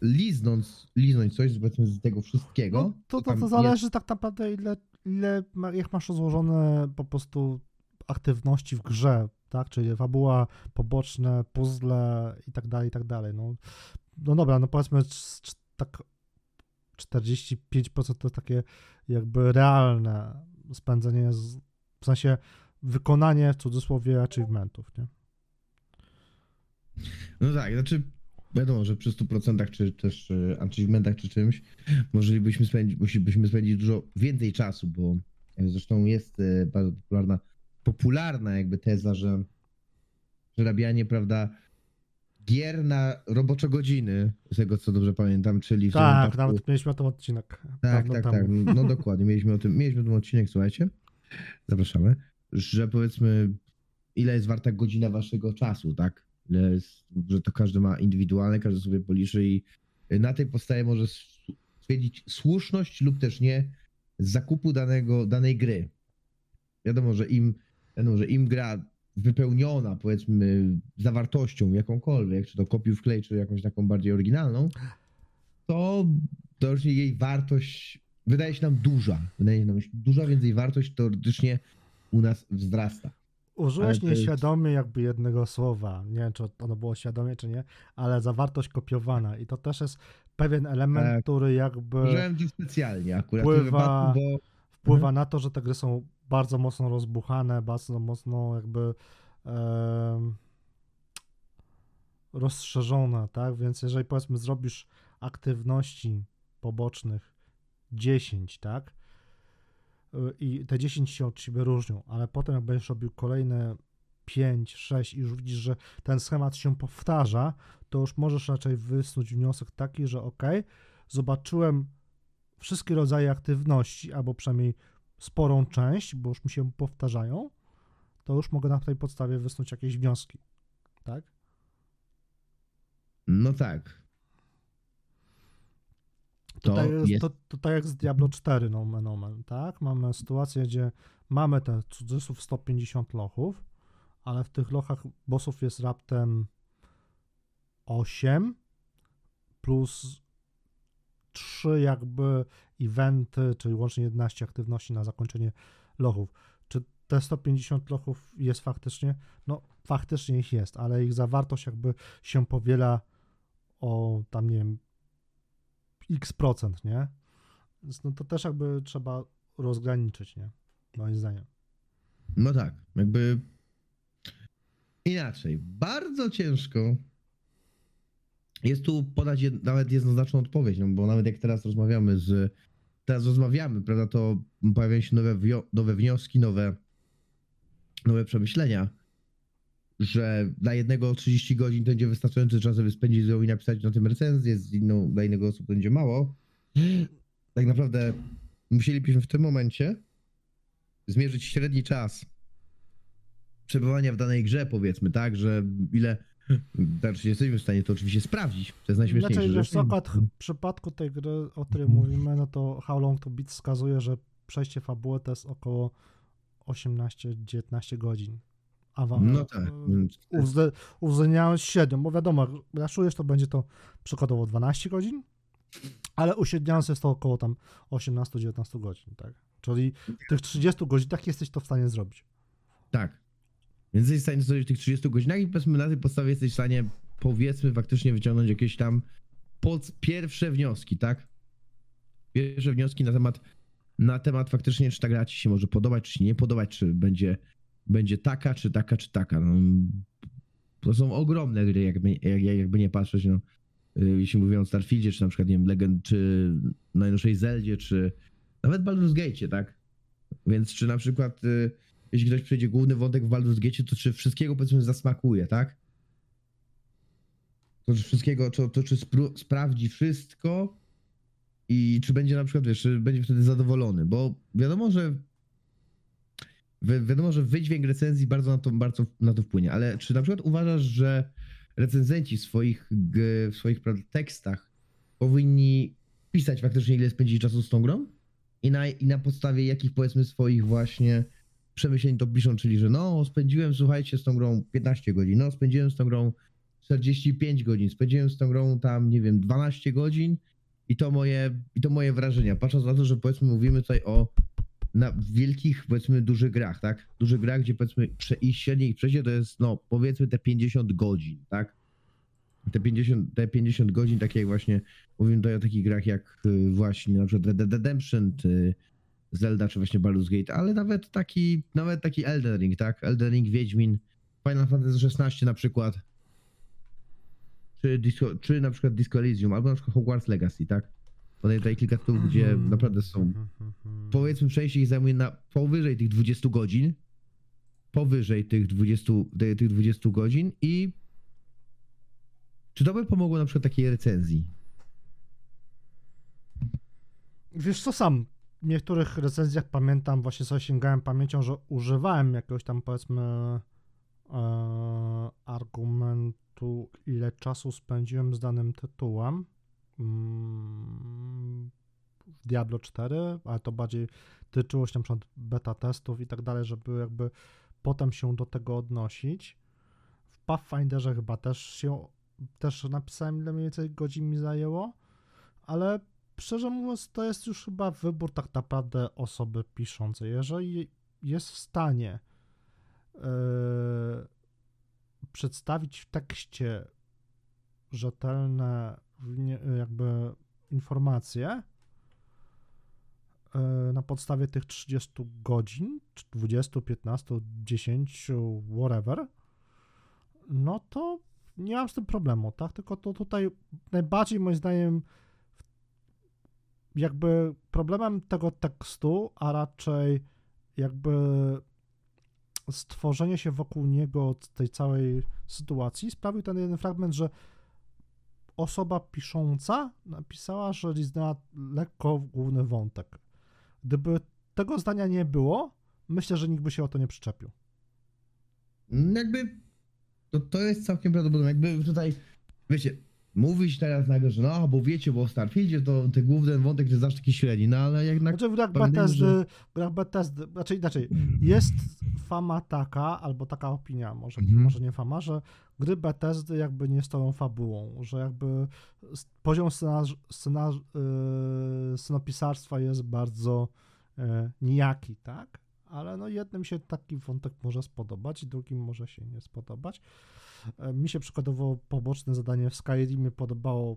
liznąc, liznąć coś powiedzmy z tego wszystkiego.
No, to, to, to zależy jest... tak naprawdę ile, ile jak masz rozłożone po prostu aktywności w grze, tak, czyli fabuła, poboczne, puzzle i tak dalej, i tak dalej. No, no dobra, no powiedzmy tak 45% to takie jakby realne spędzenie, w sensie wykonanie w cudzysłowie achievementów, nie?
No tak, znaczy wiadomo, że przy 100% czy też e, achievementach czy czymś moglibyśmy spędzić, musielibyśmy spędzić dużo więcej czasu, bo zresztą jest e, bardzo popularna, popularna jakby teza, że przerabianie, prawda, gier na robocze godziny, z tego co dobrze pamiętam, czyli w
Tak, nawet mieliśmy o tym odcinek.
tak, tak,
temu.
tak. No dokładnie. Mieliśmy o tym, mieliśmy o tym odcinek, słuchajcie. Zapraszamy. Że powiedzmy, ile jest warta godzina waszego czasu, tak? Jest, że to każdy ma indywidualne, każdy sobie policzy i na tej podstawie może stwierdzić słuszność lub też nie zakupu danego, danej gry. Wiadomo, że im, wiadomo, że im gra wypełniona, powiedzmy, zawartością jakąkolwiek, czy to kopiuj wklej, czy jakąś taką bardziej oryginalną, to teoretycznie jej wartość wydaje się nam duża. Wydaje się nam duża, więc jej wartość teoretycznie u nas wzrasta.
Użyłeś
jest-
nieświadomie jakby jednego słowa. Nie wiem, czy ono było świadomie, czy nie, ale zawartość kopiowana. I to też jest pewien element,
Tak.
który jakby
Użyłem to specjalnie akurat w tym
Pływa-
wypadku, bo
wpływa
Mhm.
na to, że te gry są bardzo mocno rozbuchane, bardzo mocno jakby em, rozszerzone, tak? Więc jeżeli powiedzmy zrobisz aktywności pobocznych 10, tak? I te 10 się od siebie różnią, ale potem jak będziesz robił kolejne 5, 6 i już widzisz, że ten schemat się powtarza, to już możesz raczej wysnuć wniosek taki, że ok, zobaczyłem wszystkie rodzaje aktywności, albo przynajmniej sporą część, bo już mi się powtarzają, to już mogę na tej podstawie wysnuć jakieś wnioski. Tak?
no tak. To
jest,
jest,
to, to tak jak z Diablo 4 nomen omen, tak? Mamy sytuację, gdzie mamy te cudzysłów 150 lochów, ale w tych lochach bossów jest raptem 8 plus 3 jakby eventy, czyli łącznie 11 aktywności na zakończenie lochów. Czy te 150 lochów jest faktycznie? No faktycznie ich jest, ale ich zawartość jakby się powiela o tam nie wiem x procent, nie? Więc no to też jakby trzeba rozgraniczyć, nie? Moim zdaniem.
no tak, jakby inaczej. Bardzo ciężko jest tu podać jed, nawet jednoznaczną odpowiedź, no bo nawet jak teraz rozmawiamy z, teraz rozmawiamy, prawda, to pojawiają się nowe, nowe wnioski, nowe, nowe przemyślenia, że dla jednego 30 godzin to będzie wystarczający czas, żeby spędzić z nią i napisać na tym recenzję, z inną, dla innego osób będzie mało. Tak naprawdę musielibyśmy w tym momencie zmierzyć średni czas przebywania w danej grze, powiedzmy, tak, że ile, znaczy jesteśmy w stanie to oczywiście sprawdzić, to jest najśmieszniejsze.
Znaczy,
że-
wiesz co, akurat w przypadku tej gry, o której mówimy, no to How Long to Beat wskazuje, że przejście fabuły to jest około 18-19 godzin. A wa-
No tak. więc-
uwzglę- uwzględniając średnią, bo wiadomo, jak raszujesz to będzie to przykładowo 12 godzin, ale uśredniając jest to około tam 18-19 godzin, tak? Czyli w tych 30 godzinach jesteś to w stanie zrobić.
Tak. Więc jesteś w stanie zrobić w tych 30 godzinach i powiedzmy na tej podstawie jesteś w stanie powiedzmy faktycznie wyciągnąć jakieś tam pod pierwsze wnioski, tak? Pierwsze wnioski na temat na temat faktycznie czy ta gra ci się może podobać, czy się nie podobać, czy będzie, będzie taka, czy taka, czy taka. No, to są ogromne gry, jakby, jak, jakby nie patrzeć, no. Y, Jeśli mówimy o Starfieldzie, czy na przykład, nie wiem, Legend, czy najnowszej Zeldzie, czy nawet Baldur's Gate, tak? Więc czy na przykład y, jeśli ktoś przejdzie główny wątek w Baldur's Gate, to czy wszystkiego powiedzmy zasmakuje, tak? To czy wszystkiego, to, to czy sprawdzi wszystko i czy będzie na przykład, wiesz, czy będzie wtedy zadowolony, bo wiadomo, że wi- wiadomo, że wydźwięk recenzji bardzo na to, bardzo na to wpłynie, ale czy na przykład uważasz, że recenzenci w swoich, w swoich tekstach powinni pisać faktycznie ile spędzili czasu z tą grą? I na, I na podstawie jakich powiedzmy swoich właśnie przemyśleń to piszą, czyli że no, spędziłem, słuchajcie, z tą grą 15 godzin, no, spędziłem z tą grą 45 godzin, spędziłem z tą grą tam, nie wiem, 12 godzin i to moje, i to moje wrażenia. Patrząc na to, że powiedzmy mówimy tutaj o na wielkich, powiedzmy, dużych grach, tak? Dużych grach, gdzie powiedzmy prze, i średnie ich przejście to jest, no, powiedzmy te 50 godzin, tak? Te 50, te 50 godzin, takie jak właśnie, mówimy tutaj o takich grach jak y, właśnie na przykład Red Dead Redemption, czy Zelda, czy właśnie Baldur's Gate, ale nawet taki, nawet taki Elden Ring, tak? Elden Ring, Wiedźmin, Final Fantasy XVI na przykład, czy, Disco, czy na przykład Disco Elysium, albo na przykład Hogwarts Legacy, tak? Podaję tutaj kilka tytułów, gdzie
Mhm.
naprawdę są powiedzmy przejście ich zajmuje na powyżej tych 20 godzin, powyżej tych 20, te- tych 20 godzin i Czy to by pomogło na przykład takiej recenzji?
Wiesz co, sam w niektórych recenzjach pamiętam, właśnie sobie sięgałem pamięcią, że używałem jakiegoś tam powiedzmy e, argumentu, ile czasu spędziłem z danym tytułem w Diablo 4, ale to bardziej tyczyło się na przykład beta testów i tak dalej, żeby jakby potem się do tego odnosić. W Pathfinderze chyba też się też napisałem, ile mniej więcej godzin mi zajęło, ale szczerze mówiąc, to jest już chyba wybór tak naprawdę osoby piszącej. Jeżeli jest w stanie yy, przedstawić w tekście rzetelne jakby informacje yy, na podstawie tych 30 godzin, czy 20, 15, 10, whatever, no to nie mam z tym problemu, tak? Tylko to tutaj najbardziej moim zdaniem jakby problemem tego tekstu, a raczej jakby stworzenie się wokół niego tej całej sytuacji sprawił ten jeden fragment, że osoba pisząca napisała, że liznęła lekko główny wątek. Gdyby tego zdania nie było, myślę, że nikt by się o to nie przyczepił.
Jakby to, to jest całkiem prawdopodobne. Jakby tutaj, wiecie, mówić teraz nagle, że no, bo wiecie, bo w Starfieldzie to ten główny wątek jest zawsze taki średni, no ale jednak...
Znaczy w grach Bethesdy, że... grach Bethesdy, znaczy inaczej, jest fama taka, albo taka opinia, może, mhm. może nie fama, że gry Bethesdy jakby nie stoją fabułą, że jakby poziom scenarz, scenarz, yy, scenopisarstwa jest bardzo yy, nijaki, tak? Ale no jednym się taki wątek może spodobać, drugim może się nie spodobać. E, mi się przykładowo poboczne zadanie w Skyrimie podobało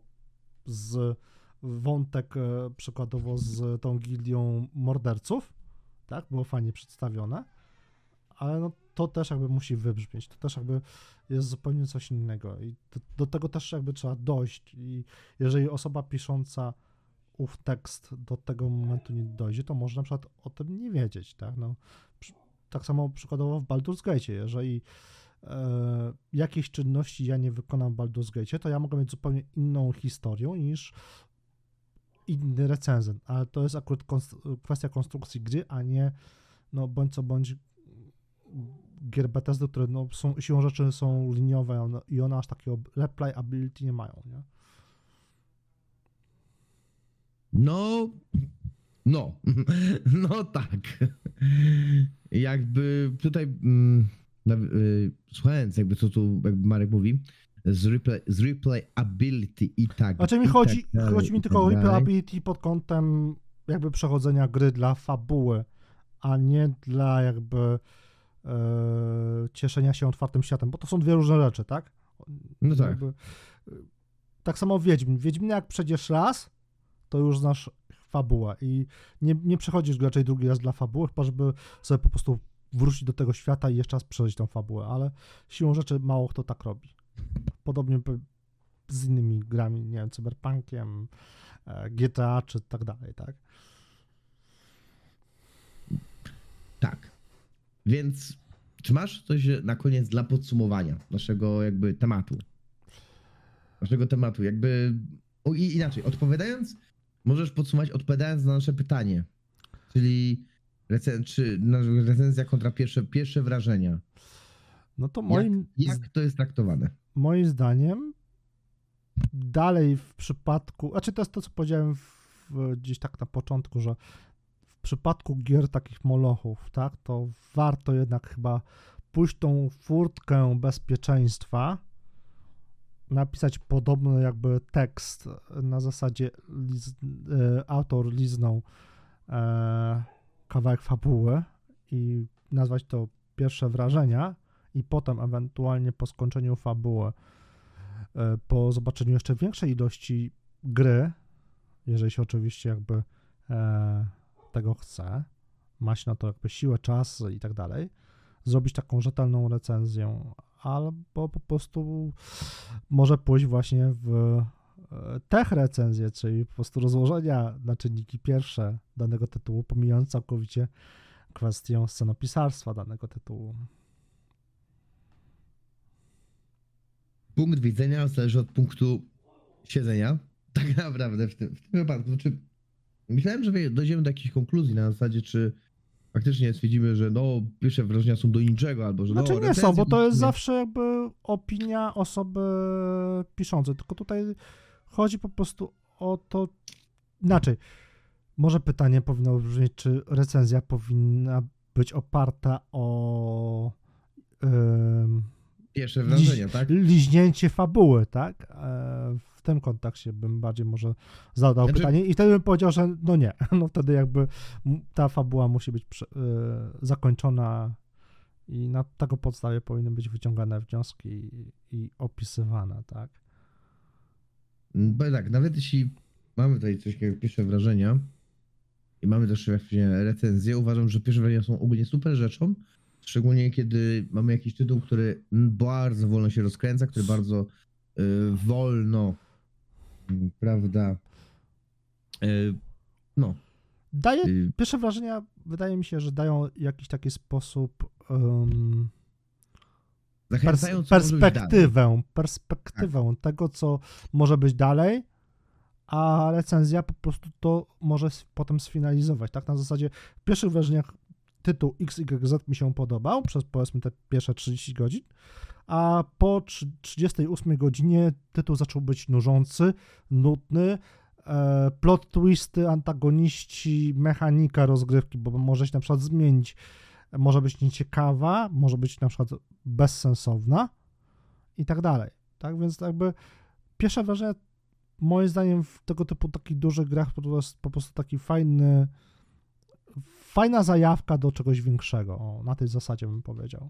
z wątek e, przykładowo z tą gildią morderców, tak, było fajnie przedstawione, ale no to też jakby musi wybrzmieć, to też jakby jest zupełnie coś innego i do, do tego też jakby trzeba dojść i jeżeli osoba pisząca ów tekst do tego momentu nie dojdzie, to może na przykład o tym nie wiedzieć, tak, no, tak samo przykładowo w Baldur's Gate, jeżeli e, jakiejś czynności ja nie wykonam w Baldur's Gate, to ja mogę mieć zupełnie inną historię niż inny recenzent, ale to jest akurat kwestia konstrukcji gry, a nie no bądź co bądź gier Bethesdy, które no, są, siłą rzeczy są liniowe i one aż takiego reply ability nie mają, nie?
No, no, no tak. Jakby tutaj mm, słuchając jakby co tu jakby Marek mówi, z, replay, z replayability i tak.
Znaczy mi chodzi, tak chodzi mi tylko tak o replayability pod kątem jakby przechodzenia gry dla fabuły, a nie dla jakby e, cieszenia się otwartym światem, bo to są dwie różne rzeczy, tak?
No tak. Jakby,
tak samo Wiedźmin. Wiedźmin jak przejdziesz raz, to już znasz fabułę i nie, nie przechodzisz raczej drugi raz dla fabuły, chyba żeby sobie po prostu wrócić do tego świata i jeszcze raz przeżyć tą fabułę, ale siłą rzeczy mało kto tak robi. Podobnie z innymi grami, nie wiem, Cyberpunkiem, e, GTA czy tak dalej, tak?
Tak. Więc czy masz coś na koniec dla podsumowania naszego jakby tematu? Naszego tematu, jakby o, inaczej, odpowiadając możesz podsumować odpowiadając na nasze pytanie, czyli recen czy recenzja kontra pierwsze, pierwsze wrażenia.
No to moim...
Jak, jak to jest traktowane?
Moim zdaniem dalej w przypadku, znaczy to jest to, co powiedziałem w, gdzieś tak na początku, że w przypadku gier takich molochów, tak, to warto jednak chyba pójść tą furtkę bezpieczeństwa, napisać podobny jakby tekst na zasadzie liz, e, autor liznął e, kawałek fabuły i nazwać to pierwsze wrażenia i potem ewentualnie po skończeniu fabuły, e, po zobaczeniu jeszcze większej ilości gry, jeżeli się oczywiście jakby e, tego chce, ma się na to jakby siłę, czas i tak dalej, zrobić taką rzetelną recenzję albo po prostu może pójść właśnie w tech recenzję, czyli po prostu rozłożenia na czynniki pierwsze danego tytułu, pomijając całkowicie kwestię scenopisarstwa danego tytułu.
punkt widzenia zależy od punktu siedzenia. Tak naprawdę w tym, w tym wypadku. Znaczy, myślałem, że dojdziemy do jakiejś konkluzji na zasadzie, czy faktycznie stwierdzimy, że no, pierwsze wrażenia są do niczego, albo że
Znaczy
no,
nie są, bo to jest
recenzje-
zawsze jakby opinia osoby piszącej, tylko tutaj chodzi po prostu o to inaczej. Może pytanie powinno brzmieć, czy recenzja powinna być oparta o ym,
Pierwsze wrażenia, tak?
liźnięcie fabuły, tak? E, W tym kontekście bym bardziej może zadał
Znaczy-
pytanie i wtedy bym powiedział, że no nie, no wtedy jakby ta fabuła musi być e, zakończona i na tego podstawie powinny być wyciągane wnioski i, i opisywane, tak?
Bo tak, nawet jeśli mamy tutaj coś takiego pierwsze wrażenia i mamy też właśnie recenzję, uważam, że pierwsze wrażenia są ogólnie super rzeczą. Szczególnie kiedy mamy jakiś tytuł, który bardzo wolno się rozkręca, który bardzo y, wolno, y, prawda, y, no,
Daje,
y,
pierwsze wrażenia wydaje mi się, że dają jakiś taki sposób um,
zachęcając
perspektywę, perspektywę tego, co może być dalej, a recenzja po prostu to może potem sfinalizować, tak? Na zasadzie w pierwszych wrażeniach tytuł XYZ mi się podobał przez powiedzmy te pierwsze 30 godzin, a po trzy- 38 godzinie tytuł zaczął być nużący, nudny, e, plot twisty, antagoniści, mechanika rozgrywki, bo może się na przykład zmienić, może być nieciekawa, może być na przykład bezsensowna i tak dalej. Tak więc jakby pierwsze wrażenie moim zdaniem w tego typu takich dużych grach to jest po prostu taki fajny fajna zajawka do czegoś większego. O, na tej zasadzie bym powiedział.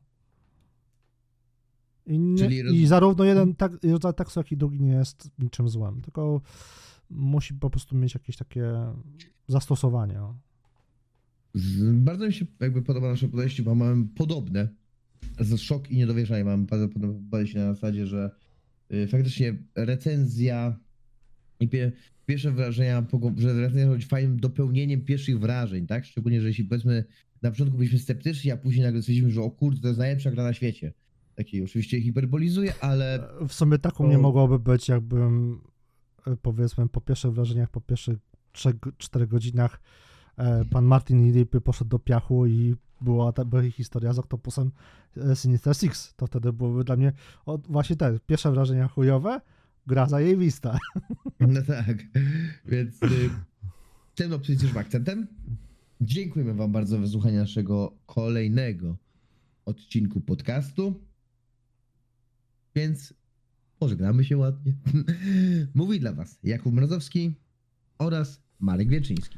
I, nie, I zarówno jeden tak, rodzaj tekstu, jak i drugi nie jest niczym złym, tylko musi po prostu mieć jakieś takie zastosowanie. O.
Bardzo mi się jakby podoba nasze podejście, bo mamy podobne. Z szok i niedowierzanie mamy bardzo podobne podejście na zasadzie, że y, faktycznie recenzja i pie, pierwsze wrażenia, że recenzja być fajnym dopełnieniem pierwszych wrażeń, tak? Szczególnie, że jeśli powiedzmy na początku byliśmy sceptyczni, a później nagle stwierdzimy, że o kurde, to jest najlepsza gra na świecie. Takiej oczywiście hiperbolizuję, ale
W sumie tak u
To-
mnie mogłoby być, jakbym e, powiedzmy po pierwszych wrażeniach, po pierwszych 3-4 godzinach pan Martin Lipy poszedł do piachu i była ta była historia z Octopusem e, Sinister Six. To wtedy byłoby dla mnie właśnie te pierwsze wrażenia chujowe, gra zajebista.
No tak, więc y, tym optymistycznym akcentem dziękujemy Wam bardzo za wysłuchanie naszego kolejnego odcinku podcastu. Więc pożegnamy się ładnie. Mówi dla Was Jakub Mrozowski oraz Marek Wieczyński.